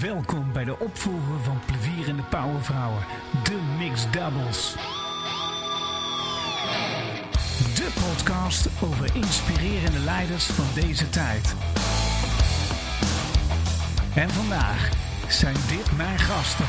Welkom bij de opvolger van Plevierende Powervrouwen, de Mixed Doubles. De podcast over inspirerende leiders van deze tijd. En vandaag zijn dit mijn gasten.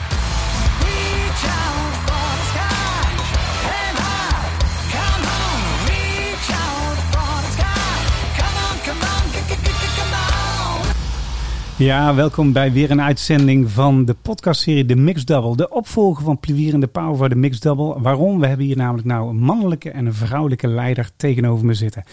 Ja, welkom bij weer een uitzending van de podcastserie De Mixed Double. De opvolger van Plevierende Power voor de Mixed Double. Waarom? We hebben hier namelijk nou een mannelijke en een vrouwelijke leider tegenover me zitten.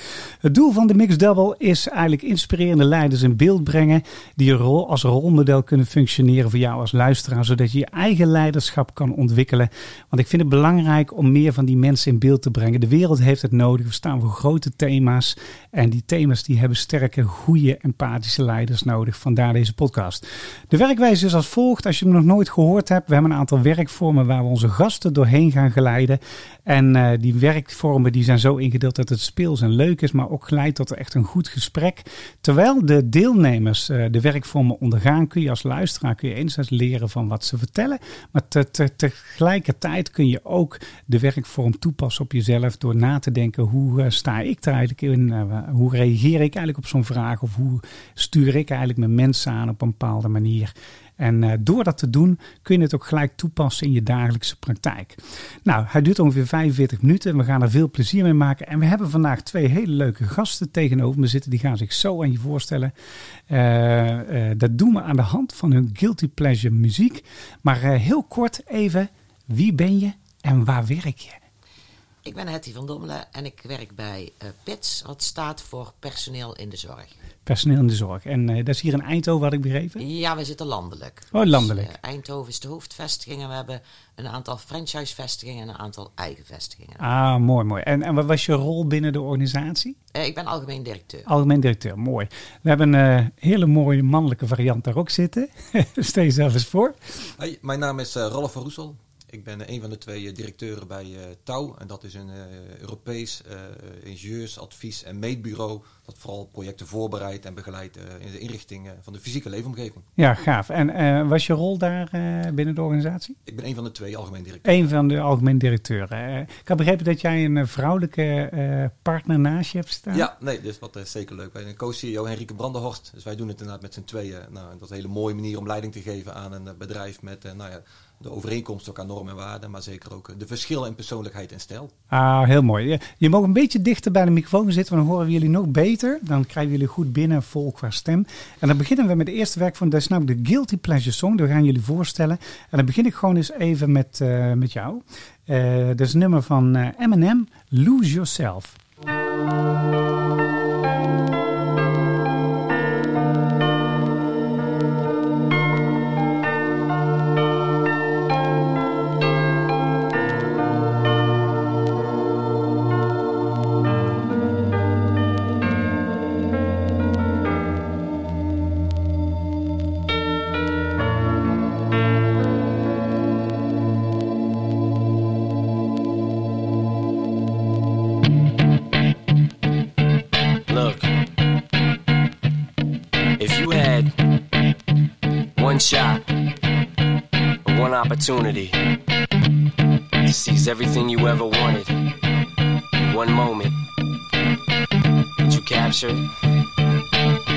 Het doel van de Mixed Double is eigenlijk inspirerende leiders in beeld brengen. Die rol als rolmodel kunnen functioneren voor jou als luisteraar. Zodat je je eigen leiderschap kan ontwikkelen. Want ik vind het belangrijk om meer van die mensen in beeld te brengen. De wereld heeft het nodig. We staan voor grote thema's. En die thema's die hebben sterke, goede, empathische leiders nodig. Vandaar deze podcast. De werkwijze is als volgt. Als je hem nog nooit gehoord hebt. We hebben een aantal werkvormen waar we onze gasten doorheen gaan geleiden. En eh, die werkvormen die zijn zo ingedeeld dat het speels en leuk is. Maar ook geleid tot echt een goed gesprek. Terwijl de deelnemers eh, de werkvormen ondergaan. Kun je als luisteraar kun je enerzijds leren van wat ze vertellen. Maar te- te- tegelijkertijd kun je ook de werkvorm toepassen op jezelf. Door na te denken hoe eh, sta ik er eigenlijk in. hoe reageer ik eigenlijk op zo'n vraag. Of hoe stuur ik eigenlijk mijn mensen aan op een bepaalde manier. En eh, door dat te doen kun je het ook gelijk toepassen in je dagelijkse praktijk. Nou, hij duurt ongeveer 45 minuten. We gaan er veel plezier mee maken. En we hebben vandaag twee hele leuke gasten tegenover me zitten. Die gaan zich zo aan je voorstellen. Eh, eh, dat doen we aan de hand van hun guilty pleasure muziek. Maar heel kort even, wie ben je en waar werk je? Ik ben Hetty van Dommelen en ik werk bij eh PITS, wat staat voor personeel in de zorg. Personeel in de zorg. En eh, dat is hier in Eindhoven, had ik begrepen. Ja, we zitten landelijk. Oh, landelijk. Dus, eh, Eindhoven is de hoofdvestiging en we hebben een aantal franchise-vestigingen en een aantal eigen vestigingen. Ah, mooi, mooi. En, en wat was je rol binnen de organisatie? Eh, ik ben algemeen directeur. Algemeen directeur, mooi. We hebben een eh, hele mooie mannelijke variant daar ook zitten. Stel jezelf eens voor. Hoi, mijn naam is Ralf van Roesel. Ik ben een van de twee eh, directeuren bij eh Touw. En dat is een eh, Europees ingenieurs-, advies- en meetbureau. Dat vooral projecten voorbereidt en begeleidt in de inrichting van de fysieke leefomgeving. Ja, gaaf. En was je rol daar binnen de organisatie? Ik ben een van de twee algemeen directeuren. Een van de algemeen directeuren. Ik had begrepen dat jij een vrouwelijke partner naast je hebt staan. Ja, nee, dus wat zeker leuk. Wij zijn co-CEO Henrike Brandenhorst. Dus wij doen het inderdaad met z'n tweeën. Nou, dat is een hele mooie manier om leiding te geven aan een bedrijf met nou ja, de overeenkomst ook aan normen en waarden. Maar zeker ook eh, de verschillen in persoonlijkheid en stijl. Ah, heel mooi. Je, mag een beetje dichter bij de microfoon zitten, want dan horen we jullie nog beter. Dan krijgen jullie goed binnen, vol qua stem. En dan beginnen we met de eerste werk van, dat is namelijk de Guilty Pleasure Song. Dat gaan jullie voorstellen. En dan begin ik gewoon eens even met, eh, met jou. Eh dat is een nummer van Eminem, Lose Yourself. Opportunity. To seize everything you ever wanted, one moment, would you capture it? Or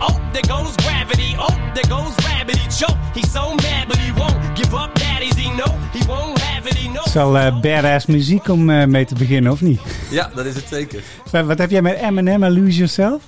Oh, there goes gravity. Oh, there goes rabbit. He choke. He's so mad, but he won't give up. Daddies, he know he won't have it. He knows. Het is wel eh, badass muziek om eh, mee te beginnen, of niet? Ja, dat is het zeker. Wat heb jij met Eminem en Lose Yourself?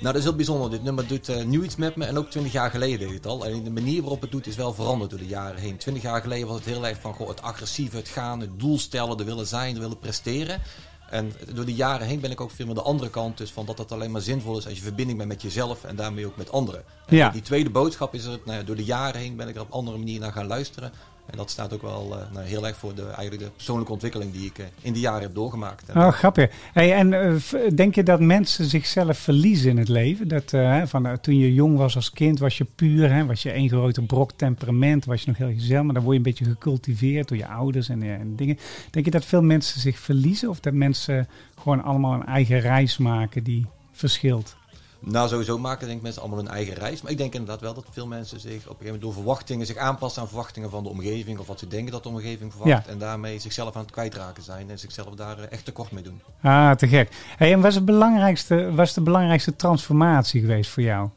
Nou, dat is heel bijzonder. Dit nummer doet eh, nu iets met me en ook 20 jaar geleden deed het al. En de manier waarop het doet is wel veranderd door de jaren heen. 20 jaar geleden was het heel erg van goh, het agressieve, het gaan, het doel stellen, de willen zijn, de willen presteren. En door de jaren heen ben ik ook veel meer de andere kant. Dus van dat het alleen maar zinvol is als je verbinding bent met jezelf en daarmee ook met anderen. En Ja. Die tweede boodschap is er, nou ja, door de jaren heen ben ik er op een andere manier naar gaan luisteren. En dat staat ook wel eh, nou, heel erg voor de, eigenlijk persoonlijke ontwikkeling die ik eh, in die jaren heb doorgemaakt. Oh, grappig. En eh, denk je dat mensen zichzelf verliezen in het leven? Dat, van, toen je jong was als kind, was je puur, hè, was je één grote brok temperament, was je nog heel gezellig, maar dan word je een beetje gecultiveerd door je ouders en, en dingen. Denk je dat veel mensen zich verliezen of dat mensen gewoon allemaal een eigen reis maken die verschilt? Nou, sowieso maken denk ik mensen allemaal hun eigen reis. Maar ik denk inderdaad wel dat veel mensen zich op een gegeven moment door verwachtingen zich aanpassen aan verwachtingen van de omgeving. Of wat ze denken dat de omgeving verwacht. Ja. En daarmee zichzelf aan het kwijtraken zijn. En zichzelf daar eh, echt tekort mee doen. Ah, te gek. Hey, en was, het belangrijkste, was de belangrijkste transformatie geweest voor jou?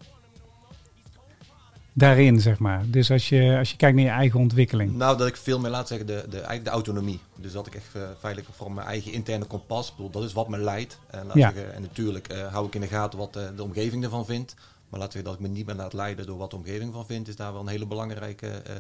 Daarin, zeg maar. Dus als je, als je kijkt naar je eigen ontwikkeling. Nou, dat ik veel meer laat zeggen, de, de, de autonomie. Dus dat ik echt eh, feitelijk voor mijn eigen interne kompas. Bedoel, dat is wat me leidt. En, laat Ja. zeggen, en natuurlijk eh, hou ik in de gaten wat eh, de omgeving ervan vindt. Maar laten we dat ik me niet meer laat leiden door wat de omgeving ervan vindt. Is daar wel een hele belangrijke eh,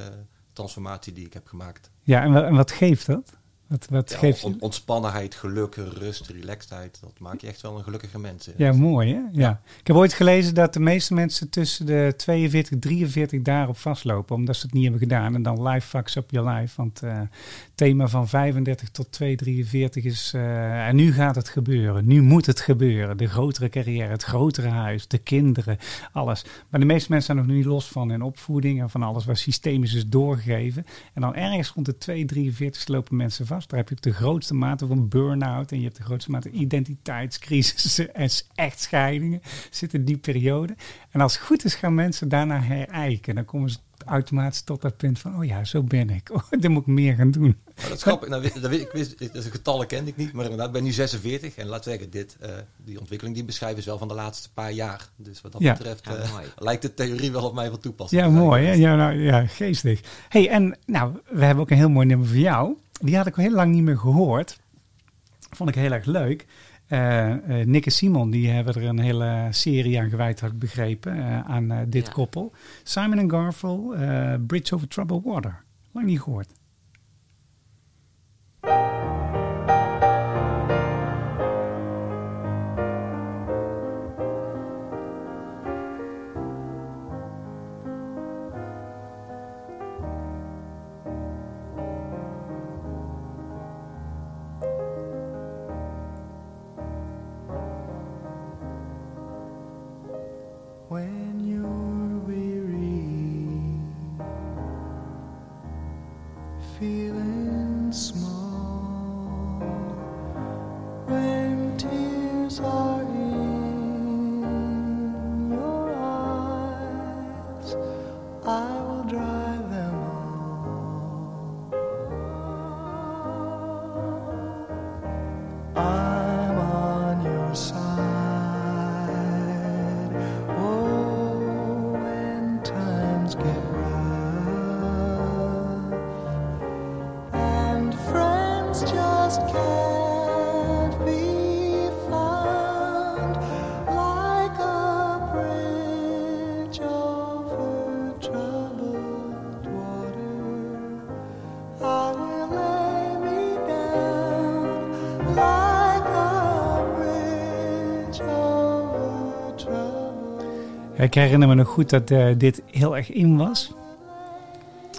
transformatie die ik heb gemaakt. Ja, en, en wat geeft dat? Wat, wat Ja, geeft je? on- ontspannenheid, geluk, rust, relaxedheid. Dat maakt je echt wel een gelukkige mens. Ja, mooi hè? Ja. Ik heb ooit gelezen dat de meeste mensen tussen de 42 en 43 daarop vastlopen, omdat ze het niet hebben gedaan. En dan life fucks up your life. Want eh, het thema van 35 tot 243 is, eh, en nu gaat het gebeuren. Nu moet het gebeuren. De grotere carrière, het grotere huis, de kinderen, alles. Maar de meeste mensen zijn nog niet los van hun opvoeding en van alles wat systemisch is doorgegeven. En dan ergens rond de 243 lopen mensen vast. Daar heb je de grootste mate van burn-out en je hebt de grootste mate identiteitscrisis en echtscheidingen. Zit in die periode. En als het goed is gaan mensen daarna herijken. Dan komen ze automatisch tot dat punt van, oh ja, zo ben ik. Oh, dan moet ik meer gaan doen. Maar dat is grappig. Nou, dat weet, ik wist, dat is een getallen kende ik niet. Maar inderdaad, ik ben nu 46. En laat zeggen, dit, eh, die ontwikkeling die ik beschrijf is wel van de laatste paar jaar. Dus wat dat Ja. betreft Ja, eh, lijkt de theorie wel op mij van toepassing. Ja, mooi hè? Ja, nou, ja, geestig. hey, en nou, we hebben ook een heel mooi nummer voor jou. Die had ik al heel lang niet meer gehoord. Vond ik heel erg leuk. Eh, Nick en Simon, die hebben er een hele serie aan gewijd, had ik begrepen, eh, aan dit Ja. koppel. Simon en Garfunkel, Bridge over Troubled Water. Lang niet gehoord. Ik herinner me nog goed dat eh, dit heel erg in was.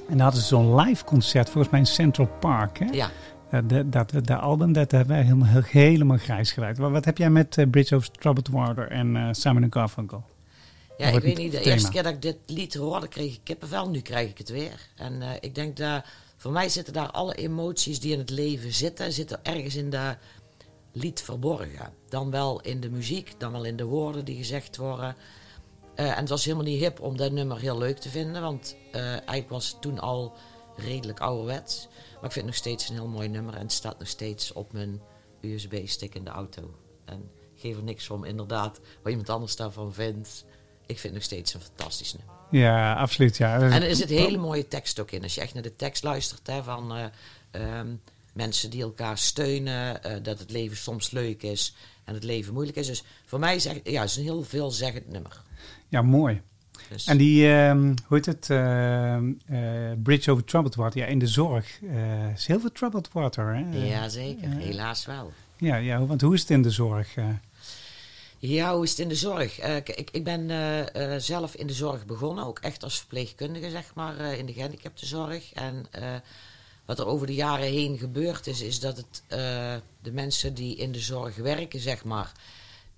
En dan hadden ze zo'n live concert, volgens mij in Central Park. Hè? Ja, Eh, de- dat, dat, dat album, dat hebben wij helemaal, helemaal grijs geluid. Wat, wat heb jij met eh, Bridge over Troubled Water en eh Simon Garfunkel? ja ik weet niet. De thema. eerste keer dat ik dit lied hoorde, kreeg ik kippenvel. Nu krijg ik het weer. En ik denk dat voor mij zitten daar alle emoties die in het leven zitten, zitten ergens in de lied verborgen. Dan wel in de muziek, dan wel in de woorden die gezegd worden. Eh, en het was helemaal niet hip om dat nummer heel leuk te vinden, want eh, eigenlijk was het toen al redelijk ouderwets. Maar ik vind het nog steeds een heel mooi nummer en het staat nog steeds op mijn USB-stick in de auto. En ik geef er niks om, inderdaad, wat iemand anders daarvan vindt. Ik vind het nog steeds een fantastisch nummer. Ja, absoluut. Ja. En er zit hele mooie tekst ook in. Als je echt naar de tekst luistert hè, van eh, ehm, mensen die elkaar steunen, dat het leven soms leuk is en het leven moeilijk is. Dus voor mij zeg, ja, het is een heel veelzeggend nummer. Ja, mooi. Dus, En die, ehm, hoe heet het, ehm, eh, Bridge over Troubled Water. Ja, in de zorg eh, is heel veel troubled water. Hè? ja, zeker. Helaas wel. Ja, ja, want hoe is het in de zorg? eh? Ja, hoe is het in de zorg? Ik, ik ben zelf in de zorg begonnen, ook echt als verpleegkundige, zeg maar, in de gehandicaptenzorg. En wat er over de jaren heen gebeurd is, is dat het, de mensen die in de zorg werken, zeg maar,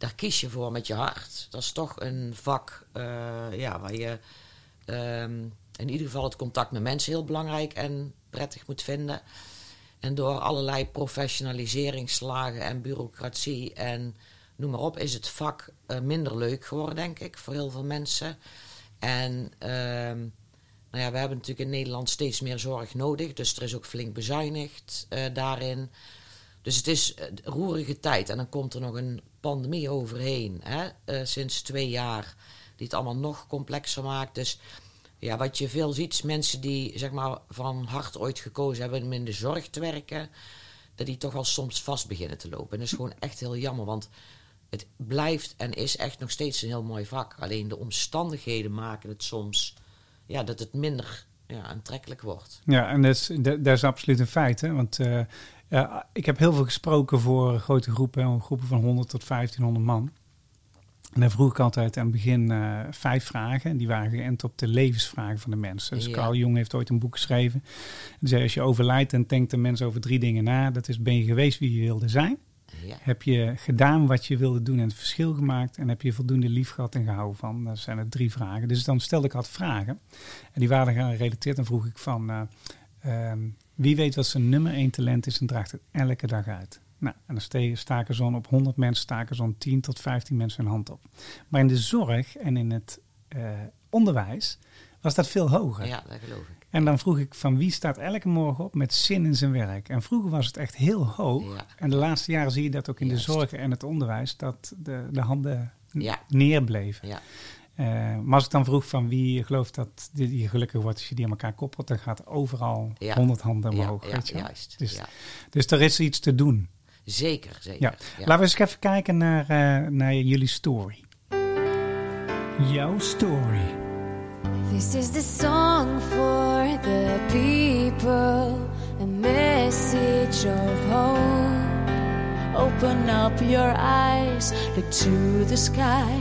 daar kies je voor met je hart. Dat is toch een vak eh, ja, waar je ehm, in ieder geval het contact met mensen heel belangrijk en prettig moet vinden. En door allerlei professionaliseringsslagen en bureaucratie en noem maar op, is het vak eh, minder leuk geworden, denk ik, voor heel veel mensen. En ehm, nou ja, we hebben natuurlijk in Nederland steeds meer zorg nodig, dus er is ook flink bezuinigd eh, daarin. Dus het is eh, roerige tijd. En dan komt er nog een pandemie overheen, hè, eh, sinds twee jaar, die het allemaal nog complexer maakt. Dus ja, wat je veel ziet, mensen die zeg maar, van hart ooit gekozen hebben om in de zorg te werken, dat die toch wel soms vast beginnen te lopen. En dat is gewoon echt heel jammer, want het blijft en is echt nog steeds een heel mooi vak. Alleen de omstandigheden maken het soms ja, dat het minder ja, aantrekkelijk wordt. Ja, en dat is, is absoluut een feit. Hè? Want eh, ik heb heel veel gesproken voor grote groepen, groepen van 100 tot 1500 man. En dan vroeg ik altijd aan het begin eh, vijf vragen. En die waren geënt op de levensvragen van de mensen. Dus Ja. Carl Jung heeft ooit een boek geschreven. Die zei, als je overlijdt, dan denkt de mens over drie dingen na. Dat is, ben je geweest wie je wilde zijn? Ja. Heb je gedaan wat je wilde doen en het verschil gemaakt? En heb je voldoende lief gehad en gehouden van? Dat zijn het drie vragen. Dus dan stelde ik altijd vragen. En die waren gerelateerd. Dan vroeg ik van... eh, ehm, wie weet wat zijn nummer één talent is en draagt het elke dag uit? Nou, en dan staken zo'n op 100 mensen staken zo'n 10 tot 15 mensen hun hand op. Maar in de zorg en in het eh, onderwijs was dat veel hoger. ja, dat geloof ik. En dan vroeg ik van wie staat elke morgen op met zin in zijn werk. En vroeger was het echt heel hoog. Ja. En de laatste jaren zie je dat ook in Juist. de zorg en het onderwijs, dat de, de handen Ja. neerbleven. Ja. Eh, maar als ik dan vroeg van wie gelooft dat die, die gelukkig wordt als je die aan elkaar koppelt, dan gaat overal Ja. 100 handen Ja, omhoog. ja, weet je wel. juist. Dus, ja. dus er is iets te doen. Zeker, zeker. Ja. Laten we eens even kijken naar, eh, naar jullie story. Jouw story. This is the song for the people, a message of hope. Open up your eyes, look to the sky,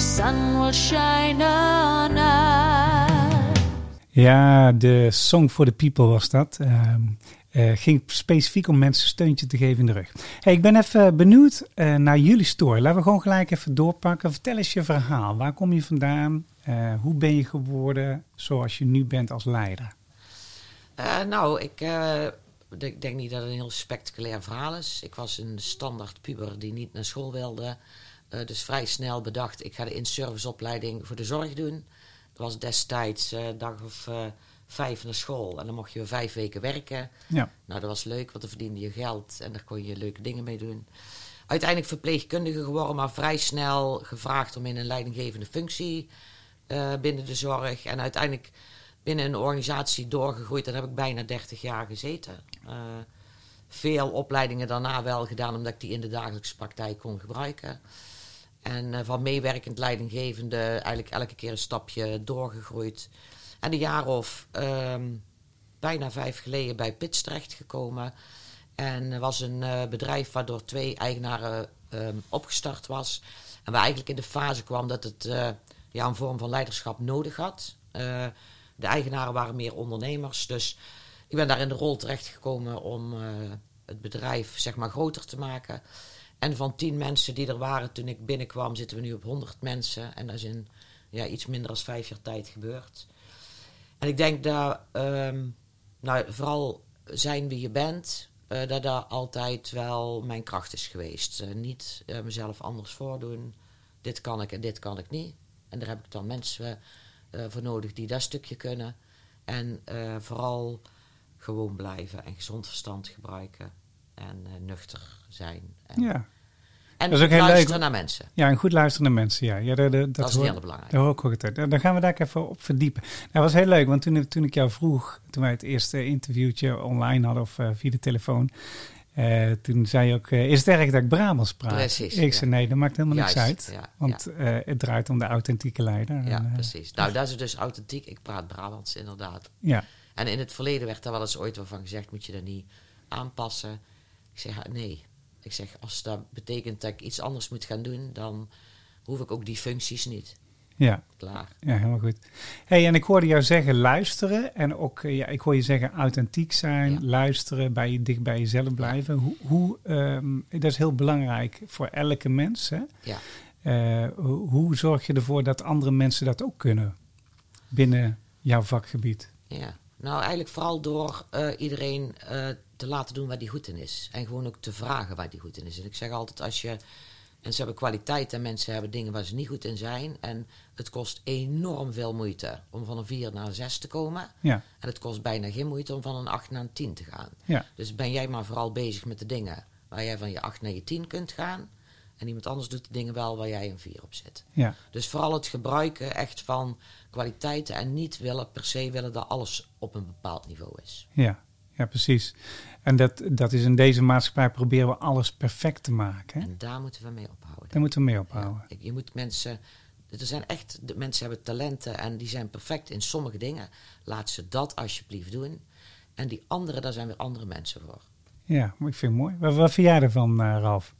sun will shine on us. Ja, de Song for the People was dat. Ehm, eh, ging specifiek om mensen een steuntje te geven in de rug. Hey, ik ben even benieuwd eh, naar jullie story. Laten we gewoon gelijk even doorpakken. Vertel eens je verhaal. Waar kom je vandaan? Eh, hoe ben je geworden zoals je nu bent als leider? Eh, nou, ik eh, denk, denk niet dat het een heel spectaculair verhaal is. Ik was een standaard puber die niet naar school wilde. Eh, dus vrij snel bedacht, ik ga de in-serviceopleiding voor de zorg doen. Dat was destijds eh dag of eh, vijf naar school. En dan mocht je vijf weken werken. Ja, Nou, dat was leuk, want dan verdiende je geld en daar kon je leuke dingen mee doen. Uiteindelijk verpleegkundige geworden, maar vrij snel gevraagd om in een leidinggevende functie binnen de zorg. En uiteindelijk binnen een organisatie doorgegroeid. Daar heb ik bijna 30 jaar gezeten. Veel opleidingen daarna wel gedaan, omdat ik die in de dagelijkse praktijk kon gebruiken. En eh, van meewerkend leidinggevende eigenlijk elke keer een stapje doorgegroeid. En een jaar of ehm, bijna vijf geleden bij Pits terechtgekomen. En was een eh, bedrijf waardoor twee eigenaren ehm, opgestart was. En waar eigenlijk in de fase kwam dat het eh, ja, een vorm van leiderschap nodig had. De eigenaren waren meer ondernemers. Dus ik ben daar in de rol terechtgekomen om het bedrijf zeg maar, groter te maken. En van tien mensen die er waren toen ik binnenkwam, zitten we nu op 100 mensen. En dat is in ja, iets minder dan vijf jaar tijd gebeurd. En ik denk dat ehm, nou, vooral zijn wie je bent, eh, dat dat altijd wel mijn kracht is geweest. Eh, niet eh, mezelf anders voordoen. Dit kan ik en dit kan ik niet. En daar heb ik dan mensen voor nodig die dat stukje kunnen. En vooral gewoon blijven en gezond verstand gebruiken. En eh, nuchter zijn. En, ja. en Dat is ook heel luisteren leuk. naar mensen. ja en goed luisteren naar mensen. Ja, ja dat, dat, Dat is hoor- heel belangrijk. Daar hoor ik ook het uit. Nou, Dan gaan we daar even op verdiepen. Dat was heel leuk, want toen, toen ik jou vroeg, toen wij het eerste interviewtje online hadden of eh, via de telefoon, eh, toen zei je ook, is het erg dat ik Brabants praat? Precies, Ik ja. zei, nee, dat maakt helemaal niks Juist, uit. ja, want het draait om de authentieke leider. Ja, En, precies. Nou, dat is dus authentiek. Ik praat Brabants, inderdaad. ja. En in het verleden werd daar wel eens ooit wel van gezegd: moet je dat niet aanpassen? Ik zeg nee. Ik zeg, als dat betekent dat ik iets anders moet gaan doen, dan hoef ik ook die functies niet. Ja, Klaar. ja, helemaal goed. Hey, en ik hoorde jou zeggen luisteren. En ook, eh, ja, ik hoor je zeggen authentiek zijn, Ja. luisteren, bij, je- dicht bij jezelf blijven. Hoe, hoe, ehm, dat is heel belangrijk voor elke mens. Hè? Ja. Eh, hoe, hoe zorg je ervoor dat andere mensen dat ook kunnen binnen jouw vakgebied? Ja, nou eigenlijk vooral door eh, iedereen te laten doen waar die goed in is. En gewoon ook te vragen waar die goed in is. En ik zeg altijd, als je... Mensen hebben kwaliteit en mensen hebben dingen waar ze niet goed in zijn. En het kost enorm veel moeite om van een 4 naar een 6 te komen. Ja, En het kost bijna geen moeite om van een 8 naar een 10 te gaan. ja, Dus ben jij maar vooral bezig met de dingen waar jij van je 8 naar je 10 kunt gaan. En iemand anders doet de dingen wel waar jij een 4 op zit. ja, Dus vooral het gebruiken echt van kwaliteiten en niet willen per se willen dat alles op een bepaald niveau is. ja, ja, precies. En dat, dat is in deze maatschappij proberen we alles perfect te maken. Hè? En daar moeten we mee ophouden. Daar moeten we mee ophouden. Ja, je moet mensen, er zijn echt, de mensen hebben talenten en die zijn perfect in sommige dingen. Laat ze dat alsjeblieft doen. En die andere, daar zijn weer andere mensen voor. Ja, maar ik vind het mooi. Wat, wat vind jij ervan, eh, Ralf?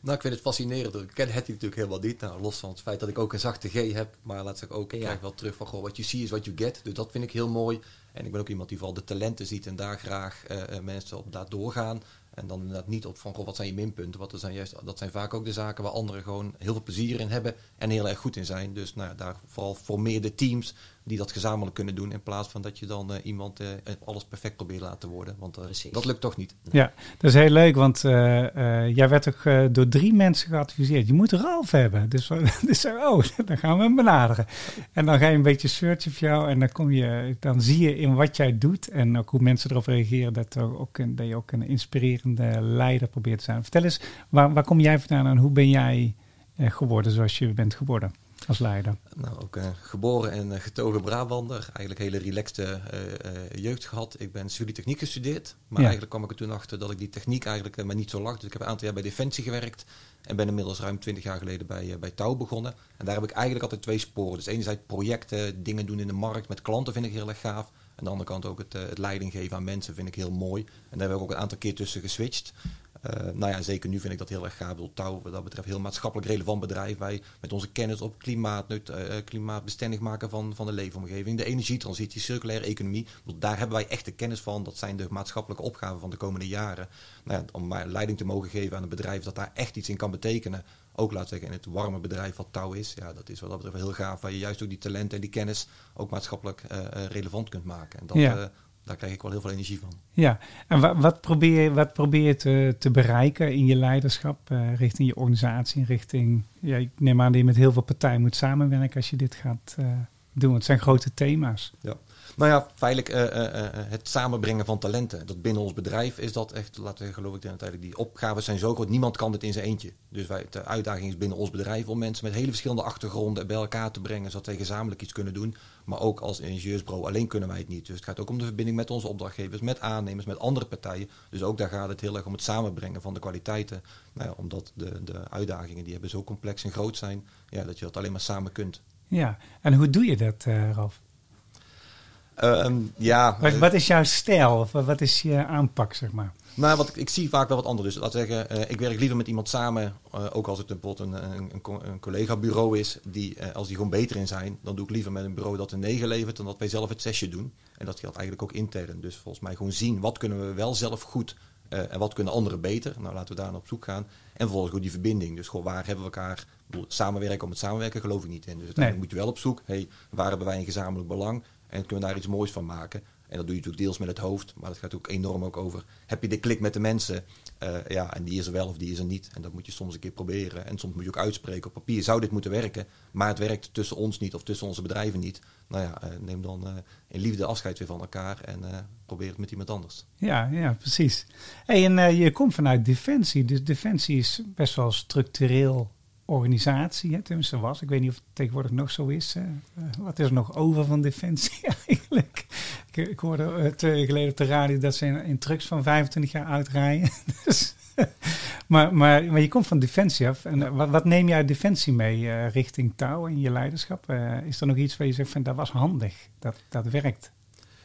Nou, ik vind het fascinerend. Ik ken het natuurlijk helemaal niet. Nou, los van het feit dat ik ook een zachte G heb. Maar laat ik ook, ik Ja. krijg wel terug van, goh, wat you see is what you get. Dus dat vind ik heel mooi. En ik ben ook iemand die vooral de talenten ziet en daar graag eh, eh, mensen op laat doorgaan. En dan inderdaad niet op van, goh, wat zijn je minpunten? Want dat zijn, juist, dat zijn vaak ook de zaken waar anderen gewoon heel veel plezier in hebben en heel erg goed in zijn. Dus nou, daar vooral formeer de teams die dat gezamenlijk kunnen doen. In plaats van dat je dan eh, iemand eh, alles perfect probeert te laten worden. Want eh, dat lukt toch niet. Ja, dat is heel leuk, want eh, eh, jij werd ook eh, door drie mensen geadviseerd. Je moet Ralf hebben. Dus, dus oh, dan gaan we hem benaderen. En dan ga je een beetje searchen voor jou en dan, kom je, dan zie je in wat jij doet en ook hoe mensen erop reageren, dat, er ook een, dat je ook een inspirerende leider probeert te zijn. Vertel eens, waar, waar kom jij vandaan en hoe ben jij eh, geworden zoals je bent geworden als leider? Nou, ook eh, geboren en eh, getogen Brabander. Eigenlijk hele relaxte eh, jeugd gehad. Ik ben civiele techniek gestudeerd. Maar Ja. eigenlijk kwam ik er toen achter dat ik die techniek eigenlijk maar niet zo lag. Dus ik heb een aantal jaar bij Defensie gewerkt. En ben inmiddels ruim 20 jaar geleden bij, bij Touw begonnen. En daar heb ik eigenlijk altijd twee sporen. Dus enerzijds projecten, dingen doen in de markt met klanten vind ik heel erg gaaf. Aan de andere kant ook het, het leiding geven aan mensen vind ik heel mooi. En daar heb ik ook een aantal keer tussen geswitcht. Eh, nou ja, zeker nu vind ik dat heel erg gaaf. Ik bedoel, Touw, wat dat betreft, heel maatschappelijk relevant bedrijf. Wij met onze kennis op klimaat, eh, klimaatbestendig maken van, van de leefomgeving, de energietransitie, circulaire economie. Bedoel, daar hebben wij echt de kennis van. Dat zijn de maatschappelijke opgaven van de komende jaren. Nou ja, om maar leiding te mogen geven aan een bedrijf dat daar echt iets in kan betekenen. Ook laat zeggen in het warme bedrijf wat Touw is. Ja, dat is wat dat betreft heel gaaf. Waar je juist ook die talenten en die kennis ook maatschappelijk relevant kunt maken. En dat, Ja. Daar krijg ik wel heel veel energie van. Ja, en wa- wat probeer, je- wat probeer je te, te bereiken in je leiderschap eh, richting je organisatie, richting, ja, ik neem aan dat je met heel veel partijen moet samenwerken als je dit gaat eh, doen. Het zijn grote thema's. Ja. Nou ja, feitelijk eh, eh, eh, het samenbrengen van talenten. Dat binnen ons bedrijf is dat echt, laten we geloof ik uiteindelijk, die opgaven zijn zo groot. Niemand kan dit in zijn eentje. Dus wij, de uitdaging is binnen ons bedrijf om mensen met hele verschillende achtergronden bij elkaar te brengen, zodat wij gezamenlijk iets kunnen doen. Maar ook als ingenieursbureau alleen kunnen wij het niet. Dus het gaat ook om de verbinding met onze opdrachtgevers, met aannemers, met andere partijen. Dus ook daar gaat het heel erg om het samenbrengen van de kwaliteiten. Nou ja, omdat de, de uitdagingen die hebben zo complex en groot zijn, ja, dat je dat alleen maar samen kunt. Ja, en hoe doe je dat, Ralf? Ehm, ja, Wat, eh, wat is jouw stijl of wat is je aanpak, zeg maar? Nou, wat ik, ik zie vaak wel wat anders. Dus laat zeggen, eh, ik werk liever met iemand samen, eh, ook als het een, een, een, een collega-bureau is, die, eh, als die gewoon beter in zijn, dan doe ik liever met een bureau dat een 9 levert, dan dat wij zelf het zesje doen. En dat geldt eigenlijk ook intern. Dus volgens mij gewoon zien, wat kunnen we wel zelf goed eh, en wat kunnen anderen beter. Nou, laten we daar naar op zoek gaan. En vervolgens goed die verbinding. Dus gewoon, waar hebben we elkaar, bedoel, samenwerken om het samenwerken geloof ik niet in. Dus uiteindelijk moet je wel op zoek, hey, waar hebben wij een gezamenlijk belang en kunnen we daar iets moois van maken. En dat doe je natuurlijk deels met het hoofd, maar dat gaat ook enorm ook over. Heb je de klik met de mensen? Eh, ja, en die is er wel of die is er niet. En dat moet je soms een keer proberen. En soms moet je ook uitspreken. Op papier zou dit moeten werken, maar het werkt tussen ons niet of tussen onze bedrijven niet. Nou ja, eh, neem dan eh, in liefde afscheid weer van elkaar en probeer het met iemand anders. Ja, ja, precies. En je komt vanuit Defensie, dus Defensie is best wel structureel organisatie, hè? tenminste was. Ik weet niet of het tegenwoordig nog zo is. Eh, wat is er nog over van Defensie eigenlijk? Ik, ik hoorde eh, twee weken geleden op de radio dat ze in, trucks van 25 jaar uitrijden. dus, maar, maar, maar je komt van Defensie af. En eh, wat, neem je uit Defensie mee richting touw in je leiderschap? Is er nog iets waar je zegt van dat was handig, dat, dat werkt?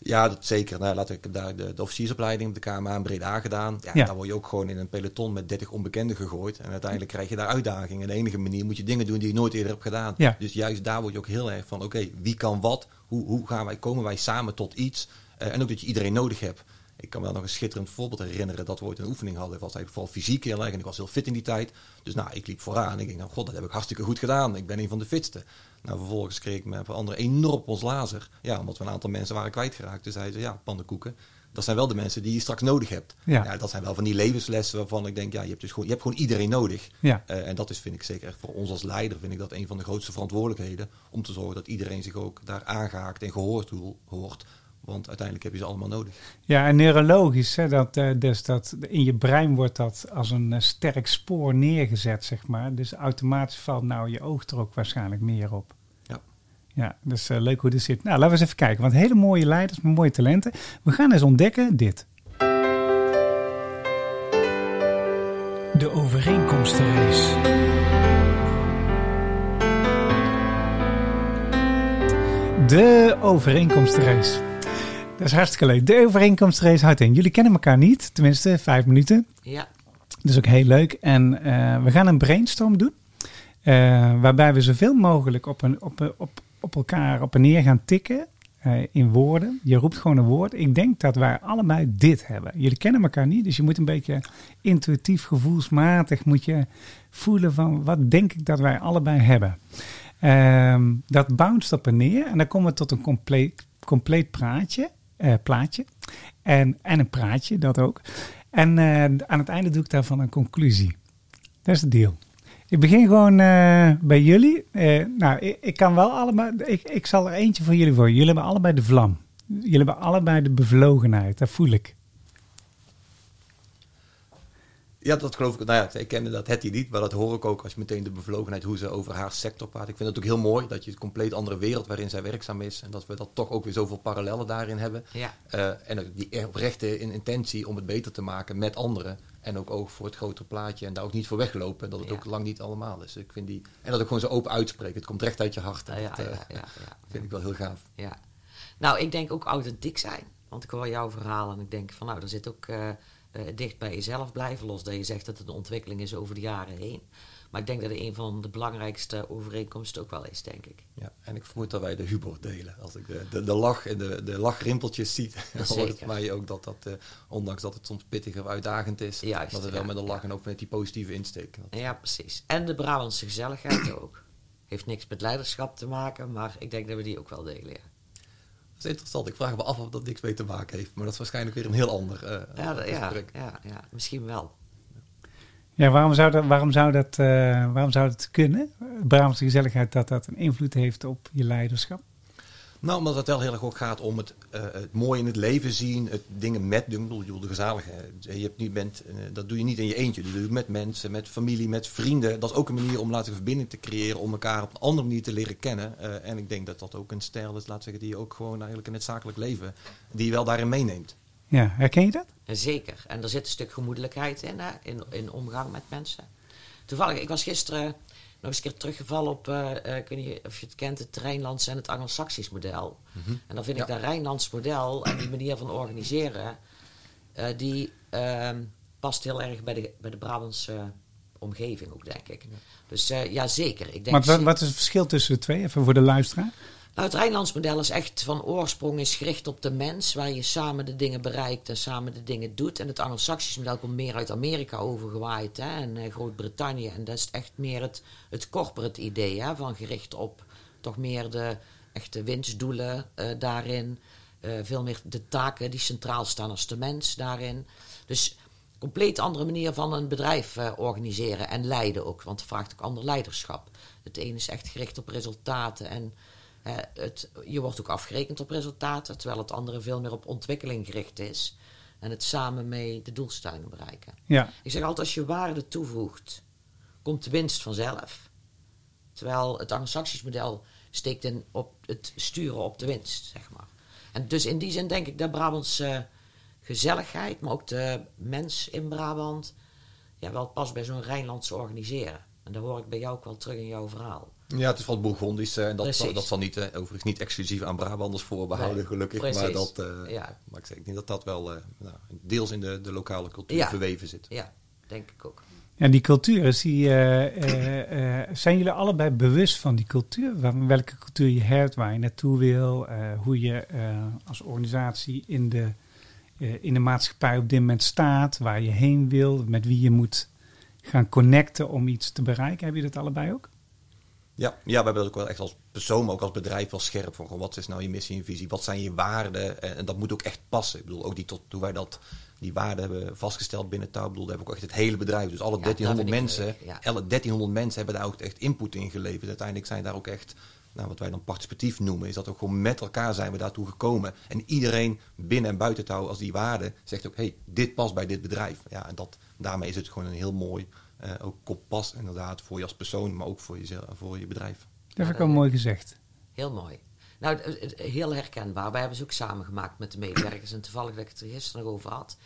Ja, dat zeker. Nou, laat ik daar de, de officiersopleiding op de KMA in Breda gedaan. Ja, Ja. Daar word je ook gewoon in een peloton met 30 onbekenden gegooid. En uiteindelijk krijg je daar uitdagingen. En de enige manier moet je dingen doen die je nooit eerder hebt gedaan. Ja. Dus juist daar word je ook heel erg van, oké, wie kan wat? Hoe, hoe gaan wij, komen wij samen tot iets? Eh, en ook dat je iedereen nodig hebt. Ik kan me wel nog een schitterend voorbeeld herinneren dat we ooit een oefening hadden. Was eigenlijk vooral fysiek heel erg en ik was heel fit in die tijd. Dus nou, ik liep vooraan. Ik denk, nou god, dat heb ik hartstikke goed gedaan. Ik ben een van de fitste. Nou, vervolgens kreeg ik me van anderen enorm op ons lazer. Ja, omdat we een aantal mensen waren kwijtgeraakt. Dus zeiden ze, ja, pannenkoeken. Dat zijn wel de mensen die je straks nodig hebt. Ja. Ja. dat zijn wel van die levenslessen waarvan ik denk, ja, je hebt, dus gewoon, je hebt gewoon iedereen nodig. Ja. Eh, en dat is, vind ik zeker echt voor ons als leider, vind ik dat een van de grootste verantwoordelijkheden. Om te zorgen dat iedereen zich ook daar aangehaakt en gehoord ho- hoort. Want uiteindelijk heb je ze allemaal nodig. Ja, en neurologisch, hè, dat, eh, dus dat in je brein wordt dat als een eh, sterk spoor neergezet, zeg maar. Dus automatisch valt nou je oog er ook waarschijnlijk meer op. Ja. Ja, dus eh, leuk hoe dit zit. Nou, laten we eens even kijken. Want hele mooie leiders met mooie talenten. We gaan eens ontdekken dit. De overeenkomstenrace. De overeenkomstenrace. Dat is hartstikke leuk. De overeenkomstenrace houdt in. Jullie kennen elkaar niet, tenminste vijf minuten. Ja, Dat is ook heel leuk. En eh, we gaan een brainstorm doen. eh, waarbij we zoveel mogelijk op, een, op, op, op elkaar op en neer gaan tikken. eh, in woorden. Je roept gewoon een woord. Ik denk dat wij allebei dit hebben. Jullie kennen elkaar niet. Dus je moet een beetje intuïtief, gevoelsmatig moet je voelen van wat denk ik dat wij allebei hebben. Ehm, dat bounced op en neer. En dan komen we tot een compleet, compleet praatje, plaatje. En, en een praatje, dat ook. En eh, aan het einde doe ik daarvan een conclusie. Dat is de deal. Ik begin gewoon eh, bij jullie. Eh, nou, ik, kan wel allebei. Ik, ik zal er eentje voor jullie voor. Jullie hebben allebei de vlam. Jullie hebben allebei de bevlogenheid. Dat voel ik. Ja, dat geloof ik. Nou ja, ik kende dat Hetty niet, maar dat hoor ik ook als je meteen de bevlogenheid, hoe ze over haar sector praat. Ik vind het ook heel mooi dat je een compleet andere wereld waarin zij werkzaam is. En dat we dat toch ook weer zoveel parallellen daarin hebben. ja. Eh, en die oprechte in- intentie om het beter te maken met anderen. En ook oog voor het grotere plaatje. En daar ook niet voor weglopen. En dat het Ja. ook lang niet allemaal is. Ik vind die, en dat ook gewoon zo open uitspreken. Het komt recht uit je hart. En Ja, dat ja, eh, vind ik wel heel gaaf. Ja. Nou, ik denk ook authentiek zijn. Want ik hoor jouw verhaal en ik denk van nou, er zit ook eh, eh, dicht bij jezelf blijven. Los dat je zegt dat het een ontwikkeling is over de jaren heen. Maar ik denk dat het een van de belangrijkste overeenkomsten ook wel is, denk ik. Ja, en ik vermoed dat wij de humor delen. Als ik de, de, de lach en de, de lachrimpeltjes zie, hoort mij ook dat dat, eh, ondanks dat het soms pittig of uitdagend is, Juist, dat het wel ja, met een lach ja. en ook met die positieve insteek. Ja, precies. En de Brabantse gezelligheid ook. Heeft niks met leiderschap te maken, maar ik denk dat we die ook wel delen. Ja, Dat is interessant. Ik vraag me af of dat niks mee te maken heeft. Maar dat is waarschijnlijk weer een heel ander eh, ja, dat- ja, ja, ja, misschien wel. Ja, waarom zou dat, waarom zou dat, eh, waarom zou dat kunnen? Brabantse gezelligheid dat dat een invloed heeft op je leiderschap. Nou, omdat het wel heel erg ook gaat om het, eh, het mooie in het leven zien, het dingen met doen. Ik bedoel, de gezelligheid. Je hebt niet bent, eh, dat doe je niet in je eentje. Dat doe je met mensen, met familie, met vrienden. Dat is ook een manier om laten verbinding te creëren, om elkaar op een andere manier te leren kennen. Eh, en ik denk dat dat ook een stijl is, laat zeggen, die je ook gewoon eigenlijk in het zakelijk leven, die je wel daarin meeneemt. Ja, herken je dat? Zeker. En er zit een stuk gemoedelijkheid in, hè, in, in omgang met mensen. Toevallig, ik was gisteren nog eens een keer teruggevallen op, eh, eh, ik weet niet of je het kent, het Rijnlands en het Anglo-Saxisch model. En dan vind ik dat Rijnlands model en die manier van organiseren, eh, die ehm, past heel erg bij de, bij de Brabantse omgeving ook, denk ik. Dus eh, ja, zeker. Ik denk Want wat, wat is het verschil tussen de twee? Even voor de luisteraar. Nou, het Rijnlands model is echt van oorsprong is gericht op de mens, waar je samen de dingen bereikt en samen de dingen doet. En het Anglo-Saxisch model komt meer uit Amerika overgewaaid hè, en eh, Groot-Brittannië. En dat is echt meer het, het corporate idee, hè, van gericht op toch meer de echte winstdoelen eh, daarin. Eh, veel meer de taken die centraal staan als de mens daarin. Dus compleet andere manier van een bedrijf organiseren en leiden ook, want het vraagt ook ander leiderschap. Het ene is echt gericht op resultaten en het, je wordt ook afgerekend op resultaten, terwijl het andere veel meer op ontwikkeling gericht is. En het samen mee de doelstellingen bereiken. Ja, Ik zeg altijd, als je waarde toevoegt, komt de winst vanzelf. Terwijl het Anglo-Saxisch model steekt in op het sturen op de winst, zeg maar. En dus in die zin denk ik dat Brabantse gezelligheid, maar ook de mens in Brabant, ja, wel past bij zo'n Rijnlandse organiseren. En dat hoor ik bij jou ook wel terug in jouw verhaal. Ja, het is wat Bourgondisch. en dat, Precies. dat zal niet, overigens niet exclusief aan Brabanders voorbehouden, Nee, gelukkig. precies. Maar, dat, eh, Ja. maar ik, zeg, ik denk dat dat wel eh, nou, deels in de, de lokale cultuur Ja. verweven zit. Ja, denk ik ook. Ja, die cultuur, is die, eh, eh, eh, zijn jullie allebei bewust van die cultuur? Waar- Welke cultuur je hebt, waar je naartoe wil, eh, hoe je eh, als organisatie in de, eh, in de maatschappij op dit moment staat, waar je heen wil, met wie je moet gaan connecten om iets te bereiken. Heb je dat allebei ook? Ja, ja, we hebben dat ook wel echt als persoon, maar ook als bedrijf wel scherp van gewoon, wat is nou je missie en visie, wat zijn je waarden en, en dat moet ook echt passen. Ik bedoel, ook die tot, toen wij dat, die waarden hebben vastgesteld binnen touw, bedoel, daar hebben we ook echt het hele bedrijf, dus alle Ja, 1300 dat vind ik mensen, leuk, ja. alle 1300 mensen hebben daar ook echt input in geleverd. Uiteindelijk zijn daar ook echt, nou, wat wij dan participatief noemen, is dat ook gewoon met elkaar zijn we daartoe gekomen. En iedereen binnen en buiten touw, als die waarde zegt ook, hey, dit past bij dit bedrijf. Ja, en dat, daarmee is het gewoon een heel mooi, eh, ook kompas inderdaad, voor je als persoon, maar ook voor, jezelf, voor je bedrijf. Dat heb ik al mooi gezegd. Heel mooi. Nou, heel herkenbaar. Wij hebben ze ook samen gemaakt met de medewerkers. En toevallig dat ik het er gisteren nog over had.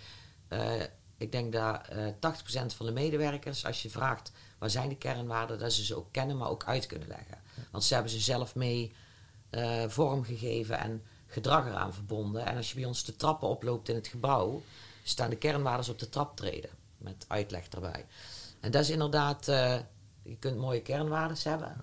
Eh, ik denk dat eh 80% van de medewerkers, als je vraagt waar zijn de kernwaarden, dat ze ze ook kennen, maar ook uit kunnen leggen. Want ze hebben ze zelf mee eh, vormgegeven en gedrag eraan verbonden. En als je bij ons de trappen oploopt in het gebouw, staan de kernwaarden op de traptreden. Met uitleg erbij. En dat is inderdaad, eh, je kunt mooie kernwaarden hebben.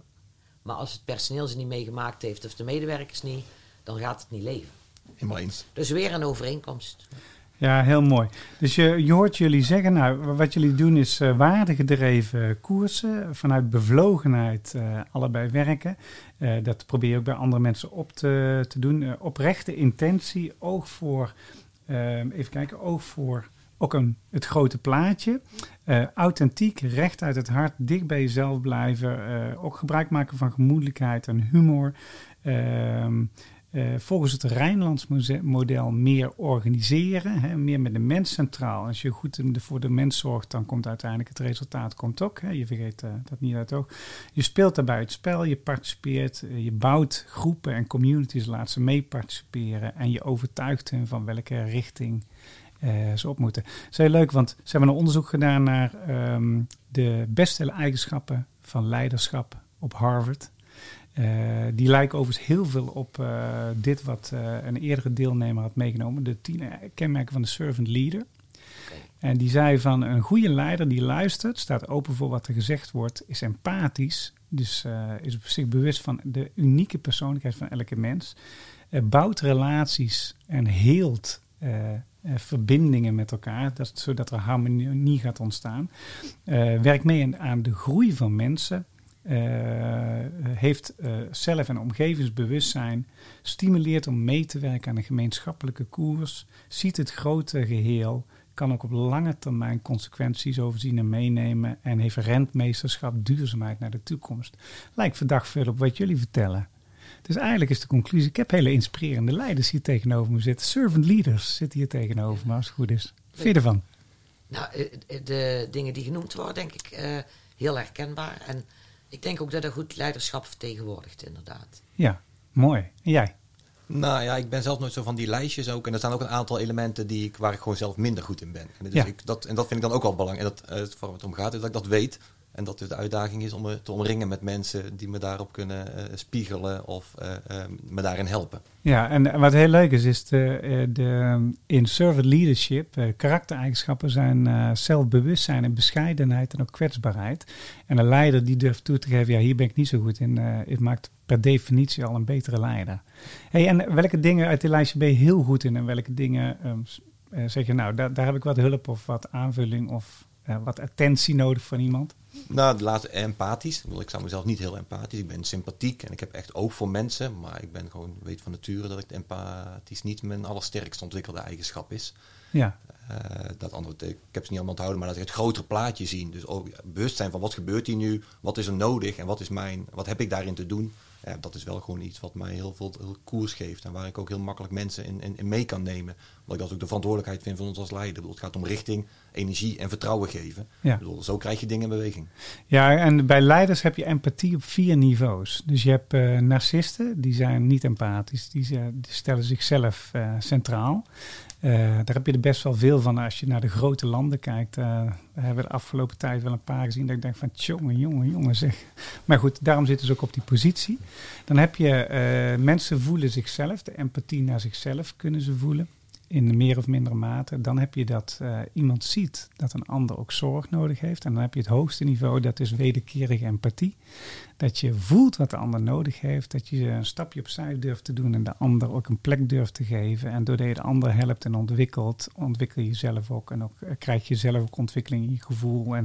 Maar als het personeel ze niet meegemaakt heeft of de medewerkers niet, dan gaat het niet leven. Helemaal eens. Dus weer een overeenkomst. Ja, heel mooi. Dus je, je hoort jullie zeggen, nou, wat jullie doen is eh waardegedreven koersen, vanuit bevlogenheid eh, allebei werken. Eh, dat probeer je ook bij andere mensen op te, te doen. Oprechte intentie, oog voor, even kijken, oog voor ook een, het grote plaatje. Eh, authentiek, recht uit het hart, dicht bij jezelf blijven. eh, ook gebruik maken van gemoedelijkheid en humor. Ehm, eh, volgens het Rijnlands model meer organiseren, hè, meer met de mens centraal. Als je goed voor de mens zorgt, dan komt uiteindelijk het resultaat komt ook. Hè. Je vergeet dat niet uit oog. Je speelt daarbij het spel, je participeert, je bouwt groepen en communities, laat ze mee participeren en je overtuigt hen van welke richting ze op moeten. Dat is heel leuk, want ze hebben een onderzoek gedaan naar ehm, de beste eigenschappen van leiderschap op Harvard. Eh, die lijken overigens heel veel op eh, dit wat eh, een eerdere deelnemer had meegenomen. De tien eh, kenmerken van de servant leader. En die zei van een goede leider die luistert, staat open voor wat er gezegd wordt, is empathisch. Dus eh, is zich bewust van de unieke persoonlijkheid van elke mens. Eh, bouwt relaties en heelt eh, verbindingen met elkaar, dat, zodat er harmonie gaat ontstaan. Eh, werkt mee aan- de groei van mensen. eh, heeft zelf- en omgevingsbewustzijn, stimuleert om mee te werken aan een gemeenschappelijke koers, ziet het grote geheel, kan ook op lange termijn consequenties overzien en meenemen en heeft rentmeesterschap, duurzaamheid naar de toekomst. Lijkt verdacht veel op wat jullie vertellen. Dus eigenlijk is de conclusie, ik heb hele inspirerende leiders hier tegenover me zitten. Servant leaders zitten hier tegenover me, als het goed is. Vind je ervan? Nou, eh, eh, de dingen die genoemd worden, denk ik eh, heel herkenbaar. En ik denk ook dat er goed leiderschap vertegenwoordigt, inderdaad. Ja, mooi. En jij? Nou ja, ik ben zelf nooit zo van die lijstjes ook. En er staan ook een aantal elementen die ik, waar ik gewoon zelf minder goed in ben. En, dus Ja. ik, dat, en dat vind ik dan ook wel belangrijk. En dat, eh, waar het om gaat, is dat ik dat weet. En dat het de uitdaging is om me te omringen met mensen die me daarop kunnen eh, spiegelen of eh, eh, me daarin helpen. Ja, en wat heel leuk is, is de, de, in servant leadership, karaktereigenschappen zijn zelfbewustzijn en bescheidenheid en ook kwetsbaarheid. En een leider die durft toe te geven, ja, hier ben ik niet zo goed in, het maakt per definitie al een betere leider. Hey, en welke dingen uit die lijstje ben je heel goed in en welke dingen ehm, eh, zeg je, nou, daar, daar heb ik wat hulp of wat aanvulling of wat attentie nodig van iemand? Nou, de laatste empathisch. Ik, zou mezelf niet heel empathisch. Ik ben sympathiek en ik heb echt oog voor mensen. Maar ik ben gewoon, weet van nature dat ik empathisch niet mijn allersterkst ontwikkelde eigenschap is. Ja, Eh, dat andere, ik heb ze niet allemaal onthouden, maar dat ik het grotere plaatje zien. Dus ook bewust zijn van wat gebeurt hier nu, wat is er nodig en wat is mijn, wat heb ik daarin te doen. Ja, dat is wel gewoon iets wat mij heel veel heel koers geeft en waar ik ook heel makkelijk mensen in, in, in mee kan nemen. Omdat ik dat ook de verantwoordelijkheid vind van ons als leider. Bedoel, het gaat om richting, energie en vertrouwen geven. Ja. Bedoel, zo krijg je dingen in beweging. Ja, en bij leiders heb je empathie op vier niveaus. Dus je hebt eh, narcisten, die zijn niet empathisch, die, die stellen zichzelf eh, centraal. Eh, daar heb je er best wel veel van als je naar de grote landen kijkt. Eh, daar hebben de afgelopen tijd wel een paar gezien. Dat ik denk van, jongen, jongen, jongen zeg. Maar goed, daarom zitten ze ook op die positie. Dan heb je eh, mensen voelen zichzelf. De empathie naar zichzelf kunnen ze voelen. In meer of mindere mate. Dan heb je dat iemand ziet dat een ander ook zorg nodig heeft. En dan heb je het hoogste niveau, dat is wederkerige empathie. Dat je voelt wat de ander nodig heeft. Dat je een stapje opzij durft te doen en de ander ook een plek durft te geven. En doordat je de ander helpt en ontwikkelt, ontwikkel je jezelf ook. En ook eh, krijg je zelf ook ontwikkeling in je gevoel. En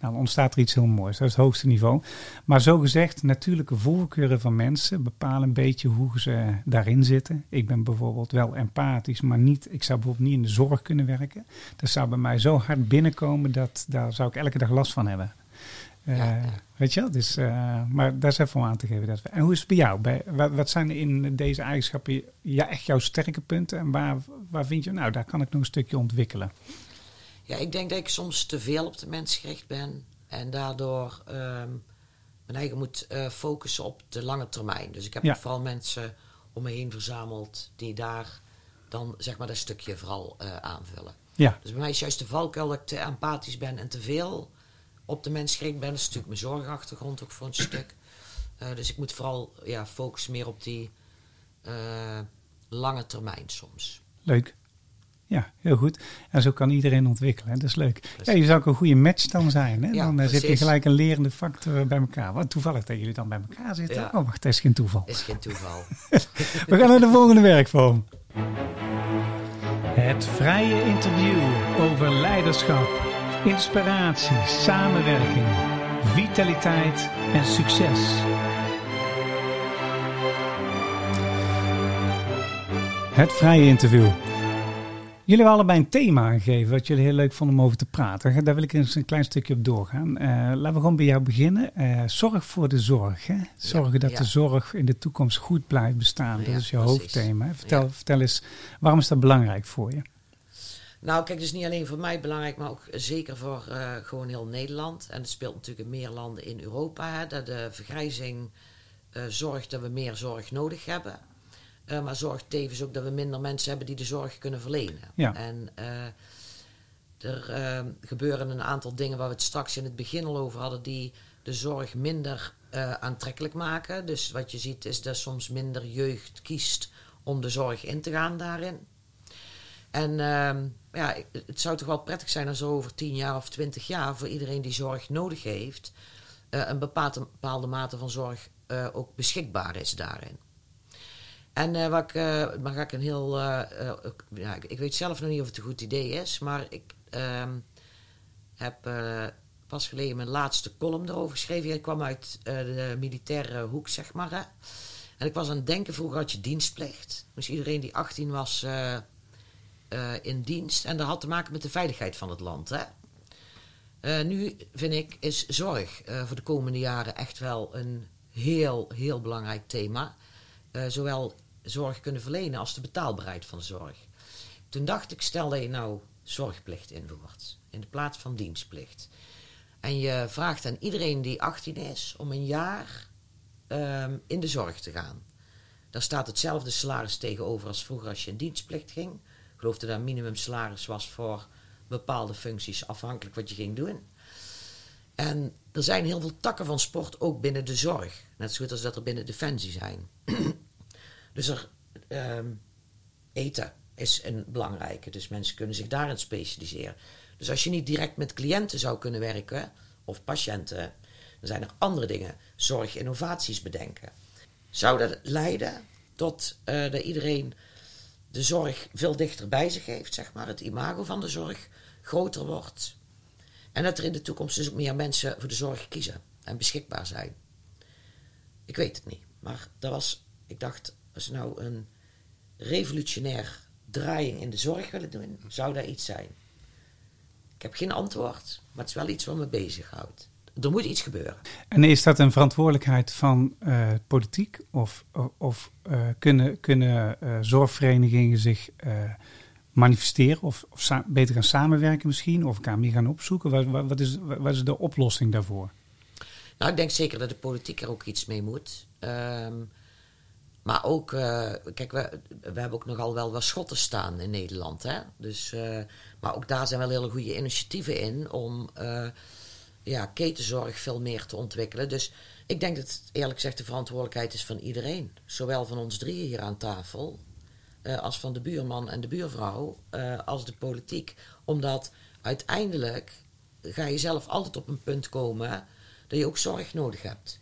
nou, dan ontstaat er iets heel moois. Dat is het hoogste niveau. Maar zo gezegd, natuurlijke voorkeuren van mensen bepalen een beetje hoe ze daarin zitten. Ik ben bijvoorbeeld wel empathisch, maar niet, ik zou bijvoorbeeld niet in de zorg kunnen werken. Dat zou bij mij zo hard binnenkomen dat daar zou ik elke dag last van hebben. Eh, Ja. Weet je wel? Dus, eh, maar daar is even om aan te geven. Dat we, en hoe is het bij jou? Bij, wat, wat zijn in deze eigenschappen ja, echt jouw sterke punten? En waar, waar vind je, nou, daar kan ik nog een stukje ontwikkelen? Ja, ik denk dat ik soms te veel op de mens gericht ben. En daardoor ehm, mijn eigen moet eh, focussen op de lange termijn. Dus ik heb Ja. vooral mensen om me heen verzameld die daar dan zeg maar dat stukje vooral aanvullen. Ja, Dus bij mij is juist de valkuil dat ik te empathisch ben en te veel op de mens gericht ben. Dat is natuurlijk mijn zorgachtergrond ook voor een stuk. Eh, dus ik moet vooral ja, focussen meer op die eh, lange termijn soms. leuk. Ja, heel goed. En zo kan iedereen ontwikkelen. Hè? Dat is leuk. Ja, je zou ook een goede match dan zijn. Hè? Ja, dan eh, zit je gelijk een lerende factor bij elkaar. Wat toevallig dat jullie dan bij elkaar zitten. Ja. Oh, wacht, dat is geen toeval. Is geen toeval. We gaan naar de volgende werkvorm. Het vrije interview over leiderschap, inspiratie, samenwerking, vitaliteit en succes. Het vrije interview. Jullie hebben allebei een thema gegeven wat jullie heel leuk vonden om over te praten. Daar wil ik eens een klein stukje op doorgaan. Eh, laten we gewoon bij jou beginnen. Eh, zorg voor de zorg. Hè? Zorgen dat ja. de zorg in de toekomst goed blijft bestaan. dat is je precies. hoofdthema. Vertel, Ja. vertel eens, waarom is dat belangrijk voor je? Nou, kijk, dus niet alleen voor mij belangrijk, maar ook zeker voor eh, gewoon heel Nederland. En het speelt natuurlijk in meer landen in Europa. Hè, dat de vergrijzing eh, zorgt dat we meer zorg nodig hebben. Eh, maar zorgt tevens ook dat we minder mensen hebben die de zorg kunnen verlenen. Ja. En er gebeuren een aantal dingen waar we het straks in het begin al over hadden, die de zorg minder aantrekkelijk maken. Dus wat je ziet is dat soms minder jeugd kiest om de zorg in te gaan daarin. En ehm, ja, het zou toch wel prettig zijn als er over tien jaar of twintig jaar voor iedereen die zorg nodig heeft, eh, een bepaalde, bepaalde mate van zorg eh, ook beschikbaar is daarin. En eh, wat ik, maar ik een heel. ja, ik, weet zelf nog niet of het een goed idee is, maar ik ehm, heb pas geleden mijn laatste column erover geschreven. Ik kwam uit de militaire hoek, zeg maar. Hè. En ik was aan het denken, vroeger had je dienstplicht. Dus iedereen die 18 was eh, in dienst. En dat had te maken met de veiligheid van het land. Hè. Eh, nu vind ik, is zorg eh, voor de komende jaren echt wel een heel, heel belangrijk thema. Zowel zorg kunnen verlenen als de betaalbaarheid van zorg. Toen dacht ik, stel dat je nou zorgplicht invoert in de plaats van dienstplicht. En je vraagt aan iedereen die 18 is om een jaar ehm, in de zorg te gaan. Daar staat hetzelfde salaris tegenover als vroeger als je in dienstplicht ging. Geloof dat een minimumsalaris was voor bepaalde functies, afhankelijk wat je ging doen. En er zijn heel veel takken van sport ook binnen de zorg. Net zo goed als dat er binnen defensie zijn. dus er, ehm, eten is een belangrijke. Dus mensen kunnen zich daarin specialiseren. Dus als je niet direct met cliënten zou kunnen werken, of patiënten, dan zijn er andere dingen. Zorg, innovaties bedenken. Zou dat leiden tot eh, dat iedereen de zorg veel dichter bij zich heeft, zeg maar. Het imago van de zorg groter wordt. En dat er in de toekomst dus meer mensen voor de zorg kiezen en beschikbaar zijn. Ik weet het niet, maar dat was, ik dacht, als we nou een revolutionair draaiing in de zorg willen doen, zou dat iets zijn. Ik heb geen antwoord, maar het is wel iets wat me bezighoudt. Er moet iets gebeuren. En is dat een verantwoordelijkheid van eh, politiek? Of, of, eh, kunnen, kunnen eh, zorgverenigingen zich manifesteren? Of, of beter gaan samenwerken misschien? Of elkaar meer gaan opzoeken? Wat, wat, wat is, wat is de oplossing daarvoor? Nou, ik denk zeker dat de politiek er ook iets mee moet. Ehm, Maar ook, kijk, we, we hebben ook nogal wel wat schotten staan in Nederland. Hè? Dus, maar ook daar zijn wel hele goede initiatieven in om ja, ketenzorg veel meer te ontwikkelen. Dus ik denk dat eerlijk gezegd de verantwoordelijkheid is van iedereen. Zowel van ons drieën hier aan tafel, eh, als van de buurman en de buurvrouw, eh, als de politiek. Omdat uiteindelijk ga je zelf altijd op een punt komen dat je ook zorg nodig hebt.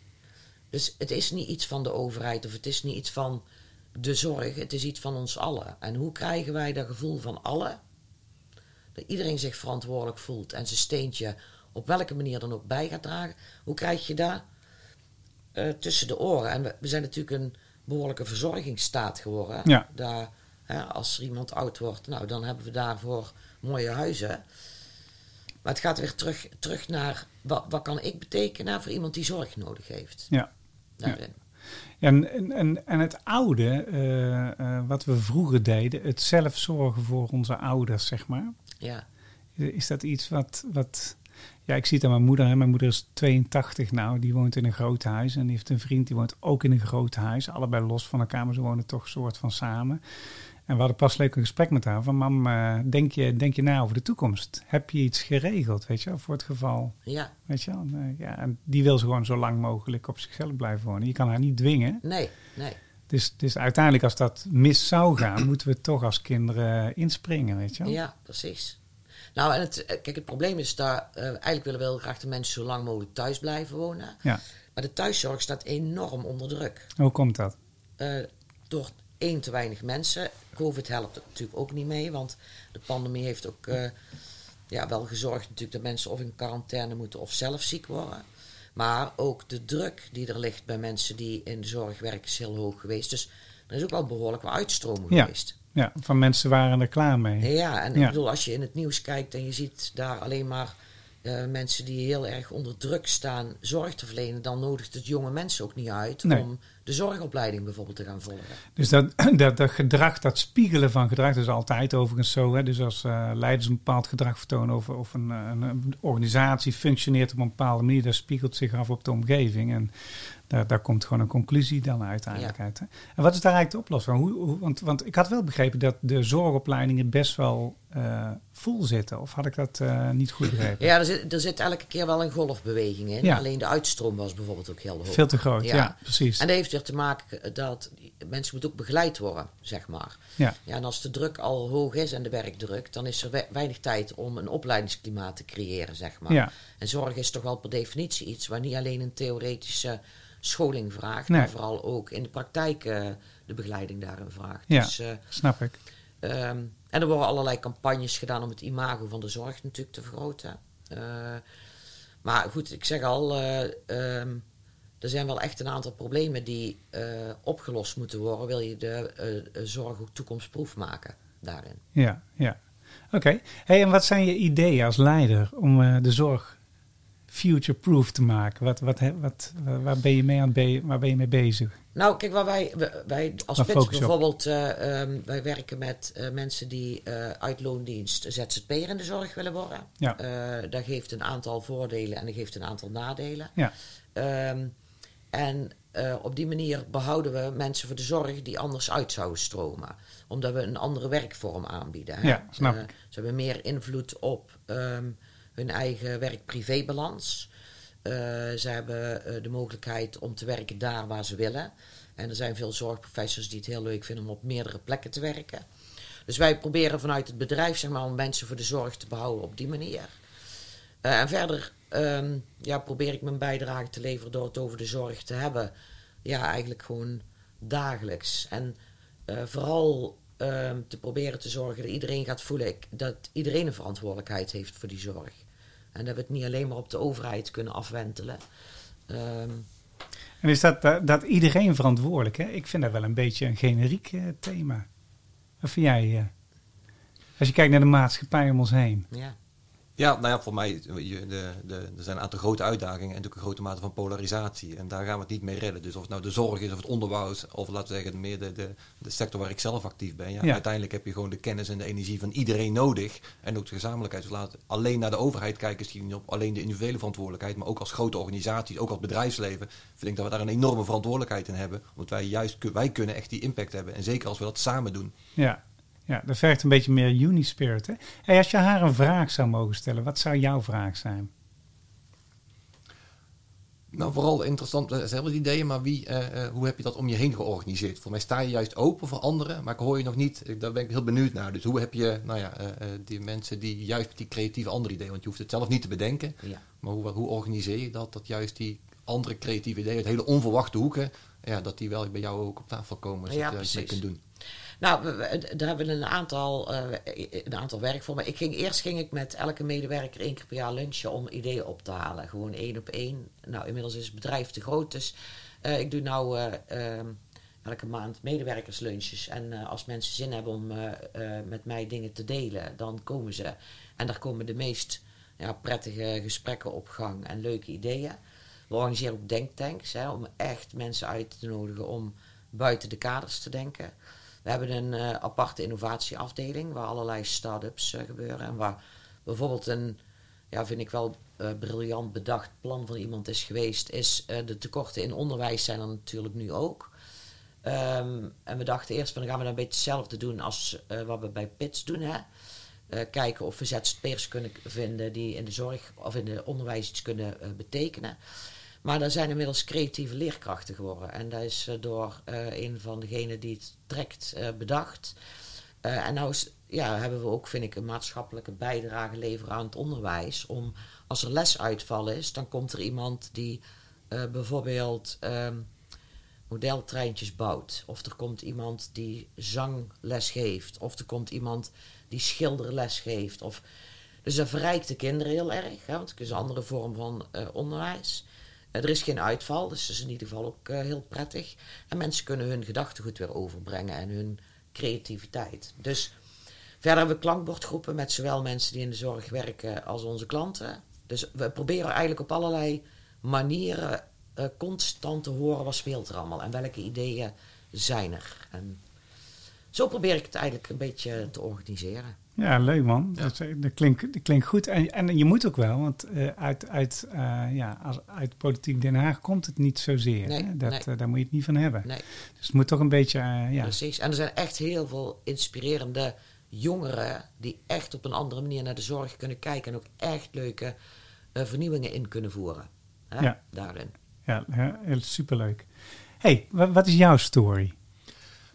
Dus het is niet iets van de overheid of het is niet iets van de zorg, het is iets van ons allen. En hoe krijgen wij dat gevoel van allen? Dat iedereen zich verantwoordelijk voelt en zijn steentje op welke manier dan ook bij gaat dragen. Hoe krijg je dat eh, tussen de oren? En we, we zijn natuurlijk een behoorlijke verzorgingsstaat geworden. Ja. Daar, hè, als er iemand oud wordt, nou, dan hebben we daarvoor mooie huizen. Maar het gaat weer terug, terug naar wat, wat kan ik betekenen voor iemand die zorg nodig heeft. Ja. Daarin. En, en, en, en het oude, eh, eh, wat we vroeger deden, het zelf zorgen voor onze ouders, zeg maar. Ja. Is dat iets wat, wat ja, ik zie het aan mijn moeder. Hè. Mijn moeder is 82 nou, die woont in een groot huis. En die heeft een vriend, die woont ook in een groot huis. Allebei los van elkaar, maar ze wonen toch soort van samen. En we hadden pas leuk een gesprek met haar van... Mam, eh, denk, je, denk je na over de toekomst? Heb je iets geregeld, weet je wel, voor het geval... ja. Weet je wel? Eh, ja, en die wil ze gewoon zo lang mogelijk op zichzelf blijven wonen. Je kan haar niet dwingen. Nee, nee. Dus, dus uiteindelijk als dat mis zou gaan, moeten we toch als kinderen inspringen, weet je wel? Ja, precies. Nou, en het, eh, kijk, het probleem is dat eh, eigenlijk willen we heel graag de mensen zo lang mogelijk thuis blijven wonen. Ja. Maar de thuiszorg staat enorm onder druk. Hoe komt dat? Eh, door één te weinig mensen. Covid helpt natuurlijk ook niet mee, want de pandemie heeft ook ja, wel gezorgd natuurlijk dat mensen of in quarantaine moeten of zelf ziek worden. Maar ook de druk die er ligt bij mensen die in de zorg werken is heel hoog geweest. Dus er is ook wel behoorlijk wat uitstroming Ja. geweest. Ja, van mensen waren er klaar mee. Ja, en Ja. ik bedoel, als je in het nieuws kijkt en je ziet daar alleen maar eh, mensen die heel erg onder druk staan zorg te verlenen, dan nodigt het jonge mensen ook niet uit Nee. om de zorgopleiding bijvoorbeeld te gaan volgen. Dus dat, dat, dat gedrag, dat spiegelen van gedrag, dat is altijd overigens zo. Hè? Dus als eh, leiders een bepaald gedrag vertonen of, of een, eh, een, een organisatie functioneert op een bepaalde manier, dat spiegelt zich af op de omgeving. En daar, daar komt gewoon een conclusie dan uiteindelijk Ja. uit. Hè? En wat is daar eigenlijk de oplossing? Hoe, hoe, want, want ik had wel begrepen dat de zorgopleidingen best wel eh, vol zitten. Of had ik dat eh, niet goed begrepen? Ja, er zit, er zit elke keer wel een golfbeweging in. Ja. Alleen de uitstroom was bijvoorbeeld ook heel hoog. Veel te groot, ja, Ja. precies. En dat heeft weer te maken dat mensen moeten ook begeleid worden, zeg maar. Ja. Ja, en als de druk al hoog is en de werkdruk, dan is er we- weinig tijd om een opleidingsklimaat te creëren, zeg maar. Ja. En zorg is toch wel per definitie iets waar niet alleen een theoretische scholing vraagt, Nee. maar vooral ook in de praktijk eh, de begeleiding daarin vraagt. Ja. Dus, Snap ik. Ehm, en er worden allerlei campagnes gedaan om het imago van de zorg natuurlijk te vergroten. Eh, maar goed, ik zeg al, eh, ehm, er zijn wel echt een aantal problemen die eh, opgelost moeten worden. Wil je de zorg ook toekomstproef maken daarin? Ja, ja. Oké. Hey, en wat zijn je ideeën als leider om de zorg future-proof te maken? Wat, wat, wat, waar- ben je mee aan be- waar ben je mee bezig? Nou, kijk, waar wij, wij- als PITS bijvoorbeeld, eh, ehm, wij werken met eh, mensen die eh, uit loondienst ZZP'er in de zorg willen worden. Ja. Dat geeft een aantal voordelen en dat geeft een aantal nadelen. Ja, Ehm, en op die manier behouden we mensen voor de zorg die anders uit zouden stromen. Omdat we een andere werkvorm aanbieden. Hè? Ja, snap ik. Ze hebben meer invloed op ehm, hun eigen werk-privébalans. Eh, ze hebben eh, de mogelijkheid om te werken daar waar ze willen. En er zijn veel zorgprofessors die het heel leuk vinden om op meerdere plekken te werken. Dus wij proberen vanuit het bedrijf zeg maar, om mensen voor de zorg te behouden op die manier. Eh, en verder ehm, ja, probeer ik mijn bijdrage te leveren door het over de zorg te hebben. Ja, eigenlijk gewoon dagelijks. En vooral ehm, te proberen te zorgen dat iedereen gaat voelen dat iedereen een verantwoordelijkheid heeft voor die zorg. En dat we het niet alleen maar op de overheid kunnen afwentelen. Ehm, en is dat, dat, dat iedereen verantwoordelijk? Hè? Ik vind dat wel een beetje een generiek eh, thema. Wat vind jij? eh? als je kijkt naar de maatschappij om ons heen. ja. Ja, nou ja, voor mij, je- de, de, er zijn een aantal grote uitdagingen en natuurlijk een grote mate van polarisatie. En daar gaan we het niet mee redden. Dus of het nou de zorg is, of het onderwijs, of laten we zeggen meer de, de, de sector waar ik zelf actief ben. Ja, Ja. Uiteindelijk heb je gewoon de kennis en de energie van iedereen nodig. En ook de gezamenlijkheid. Dus laat alleen naar de overheid kijken, is niet op alleen de individuele verantwoordelijkheid, maar ook als grote organisaties, ook als bedrijfsleven, vind ik dat we daar een enorme verantwoordelijkheid in hebben. Omdat wij juist, wij kunnen echt die impact hebben. En zeker als we dat samen doen. Ja. Ja, dat vergt een beetje meer uni-spirit. Hè? Hey, als je haar een vraag zou mogen stellen, wat zou jouw vraag zijn? Nou, vooral interessant, eh, zelf ideeën, maar wie, eh, eh, hoe heb je dat om je heen georganiseerd? Voor mij sta je juist open voor anderen, maar ik hoor je nog niet, daar ben ik heel benieuwd naar. Dus hoe heb je, nou ja, eh, eh, die mensen die juist met die creatieve andere ideeën, want je hoeft het zelf niet te bedenken, Ja. maar hoe, hoe organiseer je dat, dat juist die andere creatieve ideeën uit hele onverwachte hoeken, ja, dat die wel bij jou ook op tafel komen, zodat Ja, je precies. kunt doen. Nou, we- daar hebben we een aantal, eh, een aantal werkvormen. Ik ging, eerst ging ik met elke medewerker één keer per jaar lunchen om ideeën op te halen. Gewoon één op één. Nou, inmiddels is het bedrijf te groot, dus eh, ik doe nou eh, ehm, elke maand medewerkerslunches. En als mensen zin hebben om met mij dingen te delen, dan komen ze. En daar komen de meest ja, prettige gesprekken op gang en leuke ideeën. We organiseren ook denktanks, hè, om echt mensen uit te nodigen om buiten de kaders te denken. We hebben een eh, aparte innovatieafdeling waar allerlei start-ups eh, gebeuren. En waar bijvoorbeeld een, ja, vind ik wel eh, briljant bedacht plan van iemand is geweest, is de tekorten in onderwijs zijn er natuurlijk nu ook. Ehm, en we dachten eerst van dan gaan we een beetje hetzelfde doen als wat we bij PITS doen. Hè? Kijken of we ZZP'ers kunnen vinden die in de zorg of in het onderwijs iets kunnen betekenen. Maar er zijn inmiddels creatieve leerkrachten geworden. En dat is eh, door eh, een van degenen die het trekt eh, bedacht. En nou is, ja, hebben we ook, vind ik, een maatschappelijke bijdrage leveren aan het onderwijs. Om als er lesuitval is, dan komt er iemand die bijvoorbeeld ehm, modeltreintjes bouwt. Of er komt iemand die zangles geeft. Of er komt iemand die schilderles geeft. Of, dus dat verrijkt de kinderen heel erg. Hè, want het is een andere vorm van onderwijs. Eh, er is geen uitval, dus dat is in ieder geval ook eh, heel prettig. En mensen kunnen hun gedachtegoed weer overbrengen en hun creativiteit. Dus verder hebben we klankbordgroepen met zowel mensen die in de zorg werken als onze klanten. Dus we proberen eigenlijk op allerlei manieren eh, constant te horen wat speelt er allemaal en welke ideeën zijn er. En zo probeer ik het eigenlijk een beetje te organiseren. Ja, leuk man. Dat, eh, dat, klinkt, dat klinkt goed. En, en je moet ook wel, want eh, uit, uit, eh, ja, als, uit politiek Den Haag komt het niet zozeer. Nee? Dat, nee. daar moet je het niet van hebben. Nee. Dus het moet toch een beetje, ja. Precies. En er zijn echt heel veel inspirerende jongeren die echt op een andere manier naar de zorg kunnen kijken en ook echt leuke vernieuwingen in kunnen voeren. Hè? Ja. Daarin. Ja, ja, superleuk. hey, wa- wat is jouw story?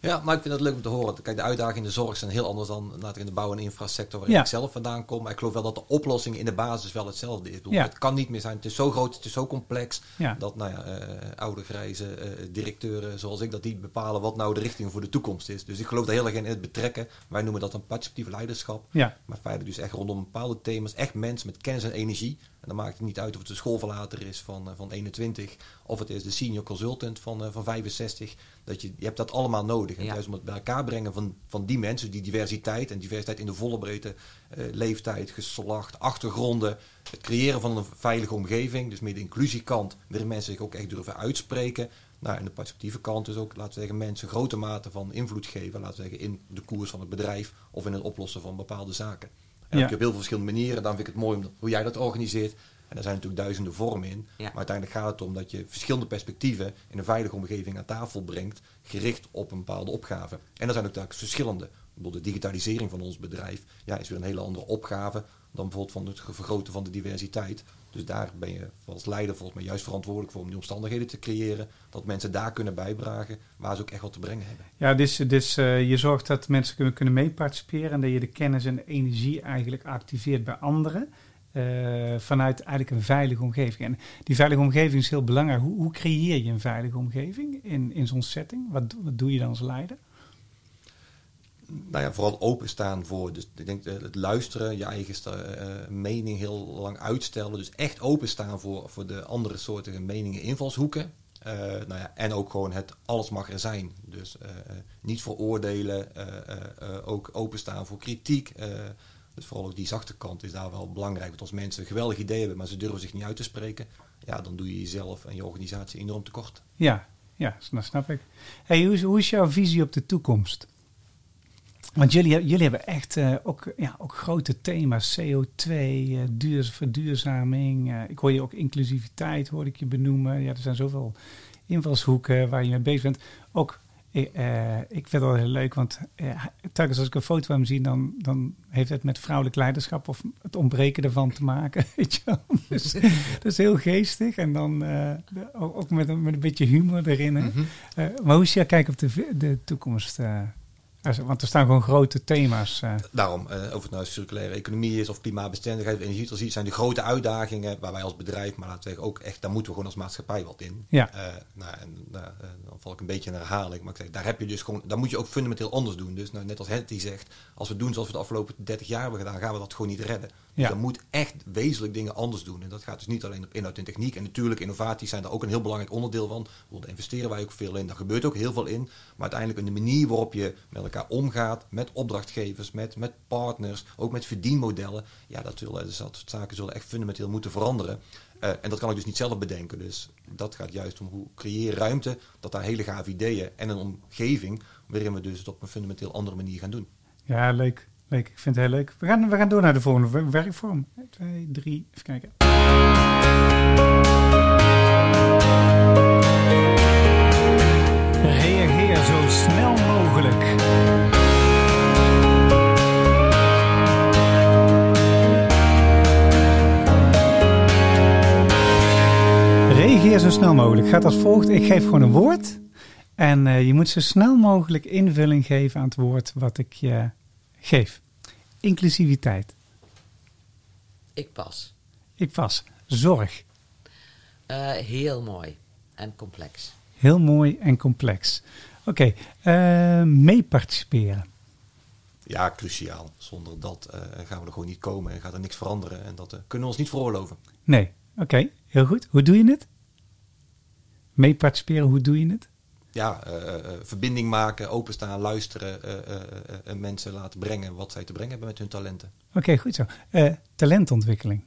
Ja, maar ik vind het leuk om te horen. Kijk, de uitdagingen in de zorg zijn heel anders dan laat ik in de bouw- en infrasector waar Ja. ik zelf vandaan kom. Maar ik geloof wel dat de oplossing in de basis wel hetzelfde is. Bedoel, Ja. Het kan niet meer zijn. Het is zo groot, het is zo complex. Ja. Dat nou ja, eh, oude grijze eh, directeuren zoals ik, dat die bepalen wat nou de richting voor de toekomst is. Dus ik geloof daar heel erg in het betrekken. Wij noemen dat een participatief leiderschap. Maar feitelijk dus echt rondom bepaalde thema's. Echt mensen met kennis en energie. En dan maakt het niet uit of het de schoolverlater is van, eh, van 21. Of het is de senior consultant van, eh, van 65. Dat je, je hebt dat allemaal nodig. En Ja. juist om het bij elkaar brengen van, van die mensen. Die diversiteit. En diversiteit in de volle breedte. eh, leeftijd, geslacht, achtergronden. Het creëren van een veilige omgeving. Dus meer de inclusiekant. Waarin mensen zich ook echt durven uitspreken. Nou, en de participatieve kant is ook, laten we zeggen, mensen grote mate van invloed geven. Laten we zeggen, in de koers van het bedrijf. Of in het oplossen van bepaalde zaken. En Ja. dat heb je op heel veel verschillende manieren. Dan vind ik het mooi om, hoe jij dat organiseert. En daar zijn natuurlijk duizenden vormen in. Ja. Maar uiteindelijk gaat het om dat je verschillende perspectieven in een veilige omgeving aan tafel brengt. Gericht op een bepaalde opgave. En er zijn ook telkens verschillende. Bijvoorbeeld de digitalisering van ons bedrijf ja, is weer een hele andere opgave. Dan bijvoorbeeld van het vergroten van de diversiteit. Dus daar ben je als leider volgens mij juist verantwoordelijk voor om die omstandigheden te creëren. Dat mensen daar kunnen bijdragen waar ze ook echt wat te brengen hebben. Ja, dus, je zorgt dat mensen kunnen, kunnen meeparticiperen en dat je de kennis en de energie eigenlijk activeert bij anderen. Eh, vanuit eigenlijk een veilige omgeving. En die veilige omgeving is heel belangrijk. Hoe, hoe creëer je een veilige omgeving in, in zo'n setting? Wat, wat doe je dan als leider? nou ja, vooral openstaan voor. Dus ik denk eh, het luisteren, je eigen eh, mening heel lang uitstellen. Dus echt openstaan voor, voor de andere soorten meningen, invalshoeken. Eh, nou ja, en ook gewoon het alles mag er zijn. Dus niet veroordelen, ook openstaan voor kritiek. Eh, Dus vooral ook die zachte kant is daar wel belangrijk. Want als mensen een geweldig idee hebben, maar ze durven zich niet uit te spreken, ja, dan doe je jezelf en je organisatie enorm tekort. Ja, ja, dat snap ik. Hey, hoe, is, hoe is jouw visie op de toekomst? Want jullie, jullie hebben echt eh, ook, ja, ook grote thema's. CO2, eh, duur, verduurzaming. eh, ik hoor je ook inclusiviteit, hoor ik je benoemen. Ja, er zijn zoveel invalshoeken waar je mee bezig bent. Ook, eh, eh, ik vind het wel heel leuk, want eh, telkens als ik een foto van hem zie, dan, dan heeft het met vrouwelijk leiderschap of het ontbreken ervan te maken. Weet je? Dus, dat is heel geestig. En dan eh, ook met, een- met een beetje humor erin. Hè? Eh, maar hoe is jouw kijk op de, de toekomst? Want er staan gewoon grote thema's. eh. Daarom, eh, of het nou circulaire economie is of klimaatbestendigheid of energietransitie, zijn de grote uitdagingen waar wij als bedrijf, maar laten we zeggen ook echt, daar moeten we gewoon als maatschappij wat in. Ja. Eh, nou, en, nou, dan val ik een beetje in herhaling, maar ik zeg, daar heb je dus gewoon, daar moet je ook fundamenteel anders doen. Dus nou, net als Henty zegt, als we doen zoals we de afgelopen 30 jaar hebben gedaan, gaan we dat gewoon niet redden. Dus Ja. dan moet echt wezenlijk dingen anders doen. En dat gaat dus niet alleen op inhoud en techniek. En natuurlijk, innovaties zijn daar ook een heel belangrijk onderdeel van. Daar investeren wij ook veel in. Daar gebeurt ook heel veel in. Maar uiteindelijk in de manier waarop je met elkaar omgaat, met opdrachtgevers, met, met partners, ook met verdienmodellen. Ja, dat, zullen, dus dat soort zaken zullen echt fundamenteel moeten veranderen. Eh, en dat kan ik dus niet zelf bedenken. Dus dat gaat juist om hoe creëer ruimte, dat daar hele gave ideeën en een omgeving waarin we dus het op een fundamenteel andere manier gaan doen. Ja, leuk. Leuk. Ik vind het heel leuk. We gaan, we gaan door naar de volgende wer- werkvorm. 1, 2, 3, even kijken. Reageer zo snel mogelijk. Reageer zo snel mogelijk. Gaat als volgt. Ik geef gewoon een woord. En eh, je moet zo snel mogelijk invulling geven aan het woord wat ik je geef. Inclusiviteit. Ik pas. Ik pas. Zorg. Eh, heel mooi en complex. Heel mooi en complex. Oké. eh, mee participeren. Ja, cruciaal. Zonder dat eh, gaan we er gewoon niet komen en gaat er niks veranderen. En dat eh, kunnen we ons niet veroorloven. Nee. Oké. Heel goed. Hoe doe je het? Mee participeren. Hoe doe je het? Ja, eh, eh, verbinding maken, openstaan, luisteren eh, eh, eh, en mensen laten brengen wat zij te brengen hebben met hun talenten. Oké, goed zo. Eh, talentontwikkeling.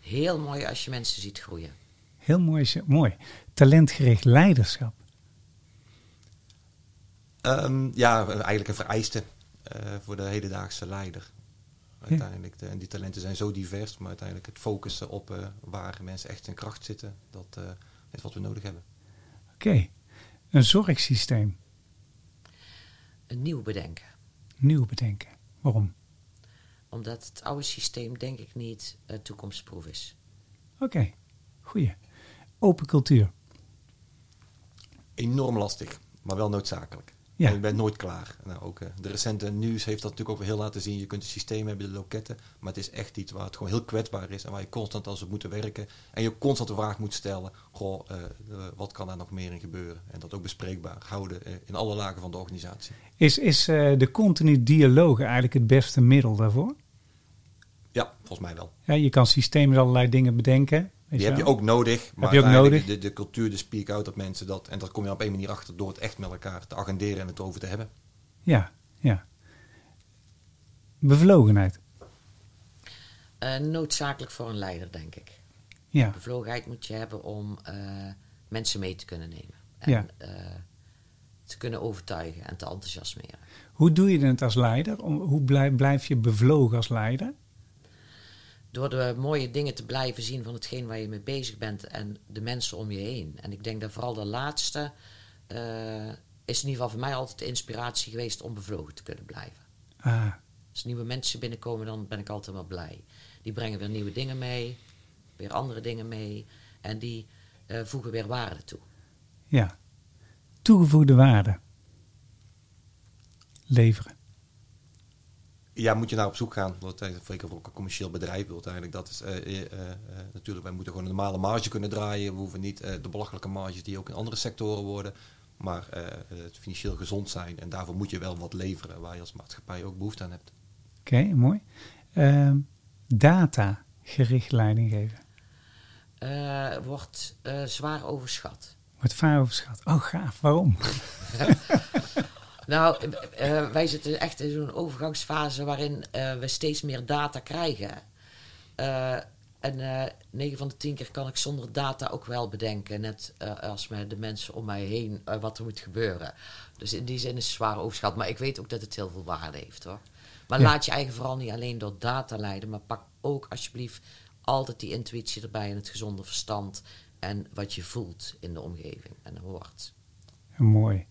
Heel mooi als je mensen ziet groeien. Heel mooi. Mooi. Talentgericht leiderschap. Ehm, ja, eigenlijk een vereiste eh, voor de hedendaagse leider. Uiteindelijk, de, en die talenten zijn zo divers, maar uiteindelijk het focussen op eh, waar mensen echt in kracht zitten, dat eh, is wat we nodig hebben. Oké. Een zorgsysteem. Een nieuw bedenken. Nieuw bedenken. Waarom? Omdat het oude systeem denk ik niet eh, toekomstproof is. Oké. Goeie. Open cultuur. Enorm lastig, maar wel noodzakelijk. Ja. En je bent nooit klaar. Nou, ook, eh, de recente nieuws heeft dat natuurlijk ook heel laten zien. Je kunt het systeem hebben, de loketten, maar het is echt iets waar het gewoon heel kwetsbaar is en waar je constant aan zou moeten werken. En je constant de vraag moet stellen, goh, eh, eh, wat kan daar nog meer in gebeuren? En dat ook bespreekbaar houden in alle lagen van de organisatie. Is, is de continu dialoog eigenlijk het beste middel daarvoor? Ja, volgens mij wel. Ja, je kan systemen allerlei dingen bedenken. Die heb je ook nodig. Maar je ook uiteindelijk nodig? De, de cultuur, de speak-out, dat mensen dat... En dat kom je op één manier achter door het echt met elkaar te agenderen en het over te hebben. Ja, ja. Bevlogenheid. Eh, noodzakelijk voor een leider, denk ik. Ja, Bevlogenheid moet je hebben om eh, mensen mee te kunnen nemen. En Ja. eh, te kunnen overtuigen en te enthousiasmeren. hoe doe je het als leider? Om- Hoe blijf, blijf je bevlogen als leider? Door de mooie dingen te blijven zien van hetgeen waar je mee bezig bent en de mensen om je heen. En ik denk dat vooral de laatste eh, is in ieder geval voor mij altijd de inspiratie geweest om bevlogen te kunnen blijven. Ah, Als nieuwe mensen binnenkomen, dan ben ik altijd wel blij. Die brengen weer nieuwe dingen mee, weer andere dingen mee. En die eh, voegen weer waarde toe. ja. Toegevoegde waarde. Leveren. Ja, moet je naar op zoek gaan. Dat is zeker voor ook een commercieel bedrijf. wil Uiteindelijk, dat is eh, eh, eh, natuurlijk, wij moeten gewoon een normale marge kunnen draaien. We hoeven niet eh, de belachelijke marges die ook in andere sectoren worden. Maar eh, het financieel gezond zijn. En daarvoor moet je wel wat leveren waar je als maatschappij ook behoefte aan hebt. Oké, mooi. Ehm, data gericht leiding geven. Eh, wordt eh, zwaar overschat. Wordt vaak overschat. Oh, gaaf. Waarom? Nou, eh, eh, wij zitten echt in zo'n overgangsfase waarin eh, we steeds meer data krijgen. En eh 9 van de 10 keer kan ik zonder data ook wel bedenken, net als met de mensen om mij heen, wat er moet gebeuren. Dus in die zin is het zwaar overschat. Maar ik weet ook dat het heel veel waarde heeft hoor. Maar Ja. laat je eigen vooral niet alleen door data leiden, maar pak ook alsjeblieft altijd die intuïtie erbij en het gezonde verstand. En wat je voelt in de omgeving en hoort. Mooi.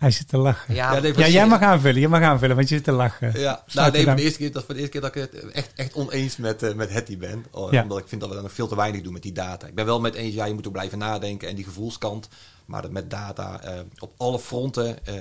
Hij zit te lachen. Ja, Ja, nee, Ja, precies. jij mag aanvullen. Je mag aanvullen, want je zit te lachen. Ja, nou, er nee, de eerste keer, dat is voor de eerste keer dat ik het echt, echt oneens met, eh, met Hetty ben. Oh, Ja. Omdat ik vind dat we dan nog veel te weinig doen met die data. Ik ben wel met eens, ja, je moet ook blijven nadenken en die gevoelskant. Maar met data eh, op alle fronten eh,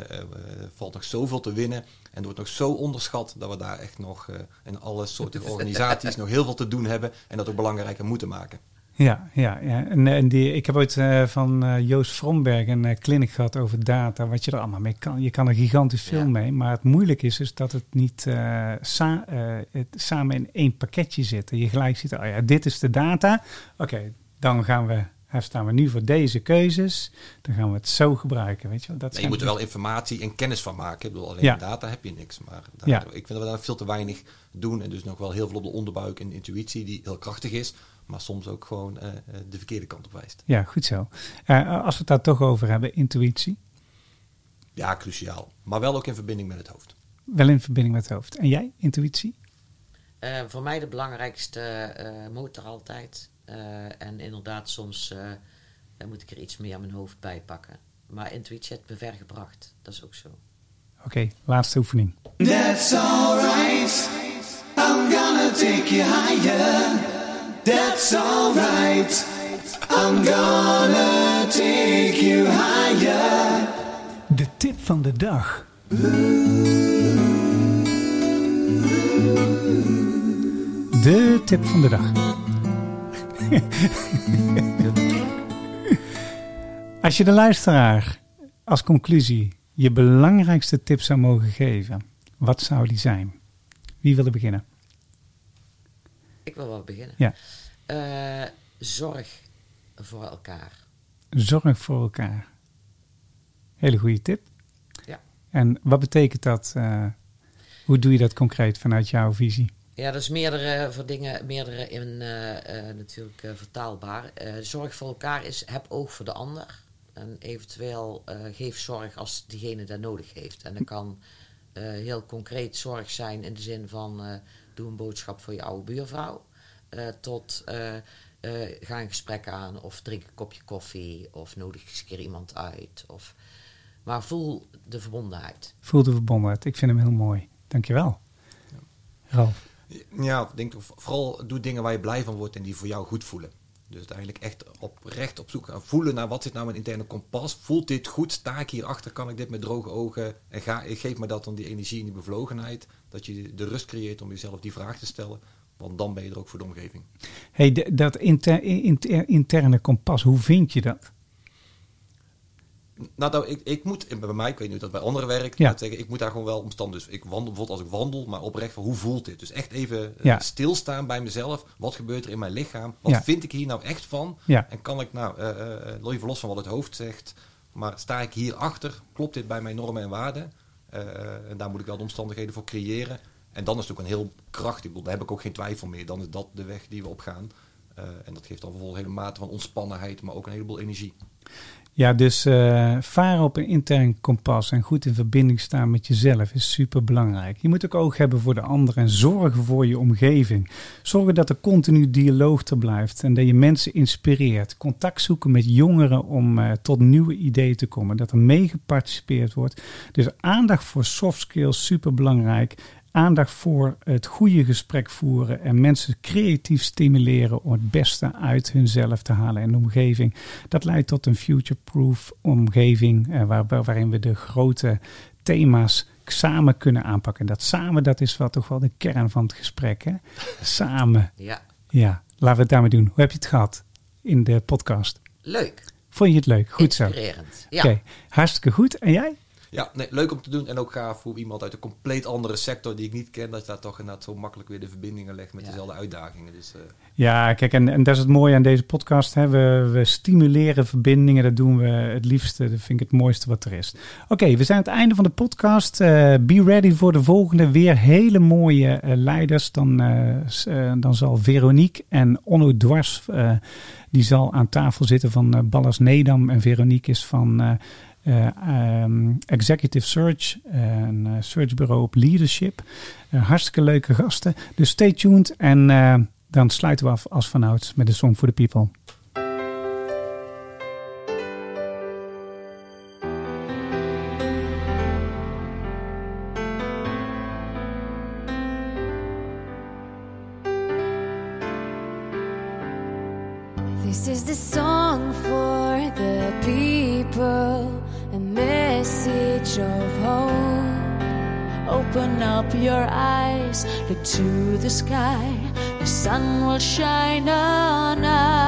valt nog zoveel te winnen. En er wordt nog zo onderschat dat we daar echt nog eh, in alle soorten organisaties nog heel veel te doen hebben. En dat ook belangrijker moeten maken. Ja, ja, ja. En, en die, ik heb ooit eh, van eh, Joost Vromberg een eh, clinic gehad over data, wat je er allemaal mee kan. Je kan er gigantisch veel Ja. mee, maar het moeilijk is, is dat het niet eh, sa- eh, het samen in één pakketje zit. En je gelijk ziet, oh ja, dit is de data. Oké, dan gaan we, daar staan we nu voor deze keuzes. Dan gaan we het zo gebruiken, weet je wel. Dat Nee, je moet er wel informatie en kennis van maken. Ik bedoel, alleen Ja. data heb je niks. Maar daar- Ja. ik vind dat we daar veel te weinig doen. En dus nog wel heel veel op de onderbuik en intuïtie die heel krachtig is. Maar soms ook gewoon eh, eh, de verkeerde kant op wijst. Ja, goed zo. Eh, als we het daar toch over hebben, intuïtie. Ja, cruciaal. Maar wel ook in verbinding met het hoofd. Wel in verbinding met het hoofd. En jij, intuïtie? Eh, voor mij de belangrijkste eh, motor altijd. Eh, en inderdaad, soms moet ik er iets meer aan mijn hoofd bij pakken. Maar intuïtie heeft me ver gebracht. Dat is ook zo. Oké, laatste oefening. That's alright. I'm gonna take you higher. That's alright. I'm gonna take you higher. De tip van de dag. De tip van de dag. Als je de luisteraar als conclusie je belangrijkste tip zou mogen geven, wat zou die zijn? Wie wil er beginnen? Wel beginnen. Ja. Eh, zorg voor elkaar. Zorg voor elkaar. Hele goede tip. Ja. En wat betekent dat? eh, hoe doe je dat concreet vanuit jouw visie? Ja, dat is meerdere voor dingen, meerdere in eh, natuurlijk vertaalbaar. Zorg voor elkaar is heb oog voor de ander. En eventueel geef zorg als diegene dat nodig heeft. En dat kan heel concreet zorg zijn in de zin van doe een boodschap voor je oude buurvrouw. Eh, tot eh, eh, ga een gesprek aan of drink een kopje koffie of nodig eens een keer iemand uit. Of, maar voel de verbondenheid. Voel de verbondenheid. Ik vind hem heel mooi. Dankjewel. Ralf. Ja, denk vooral doe dingen waar je blij van wordt en die voor jou goed voelen. Dus uiteindelijk echt oprecht op zoek gaan voelen naar wat zit nou mijn interne kompas. Voelt dit goed? Sta ik hierachter? Kan ik dit met droge ogen? En ga, geef me dat dan die energie en die bevlogenheid. Dat je de rust creëert om jezelf die vraag te stellen. Want dan ben je er ook voor de omgeving. Hey, dat inter- inter- interne kompas, hoe vind je dat? Nou, nou, ik, ik moet, bij mij, ik weet niet hoe dat bij anderen werkt, Ja. ik moet daar gewoon wel omstand. Dus ik wandel bijvoorbeeld als ik wandel, maar oprecht van hoe voelt dit? Dus echt even eh, Ja. stilstaan bij mezelf. Wat gebeurt er in mijn lichaam? Wat Ja. vind ik hier nou echt van? Ja. En kan ik nou, eh, eh, eh, even los van wat het hoofd zegt, maar sta ik hierachter? Klopt dit bij mijn normen en waarden? En daar moet ik wel de omstandigheden voor creëren. En dan is het ook een heel krachtig, ik bedoel, daar heb ik ook geen twijfel meer. Dan is dat de weg die we opgaan. Eh, en dat geeft dan vervolgens een hele mate van ontspannenheid, maar ook een heleboel energie. Ja, dus eh, varen op een intern kompas en goed in verbinding staan met jezelf is super belangrijk. Je moet ook oog hebben voor de ander en zorgen voor je omgeving. Zorgen dat er continu dialoog er blijft en dat je mensen inspireert. Contact zoeken met jongeren om eh, tot nieuwe ideeën te komen. Dat er mee geparticipeerd wordt. Dus aandacht voor soft skills, super belangrijk. Aandacht voor het goede gesprek voeren en mensen creatief stimuleren om het beste uit hunzelf te halen in de omgeving. Dat leidt tot een future-proof omgeving eh, waar, waarin we de grote thema's samen kunnen aanpakken. Dat samen, dat is wel toch wel de kern van het gesprek. Hè? Samen. Ja, Ja, laten we het daarmee doen. Hoe heb je het gehad in de podcast? leuk. Vond je het leuk? Goed zo. Oké, Inspirerend. Ja. hartstikke goed. En jij? Ja, nee, leuk om te doen. En ook gaaf voor iemand uit een compleet andere sector die ik niet ken. Dat je daar toch inderdaad zo makkelijk weer de verbindingen legt met Ja. dezelfde uitdagingen. Dus eh, Ja, kijk, en, en dat is het mooie aan deze podcast. Hè. We, we stimuleren verbindingen. Dat doen we het liefste. Dat vind ik het mooiste wat er is. Oké, we zijn aan het einde van de podcast. Eh, be ready voor de volgende. Weer hele mooie eh, leiders. Dan, dan zal Veronique en Onno Dwars... eh, die zal aan tafel zitten van eh, Ballas Nedam. En Veronique is van... eh, eh, ehm, Executive Search, eh, een eh, searchbureau op leadership. Hartstikke leuke gasten. Dus stay tuned en dan sluiten we af als vanouds met de Song for the People. Up your eyes, look to the sky, the sun will shine on us.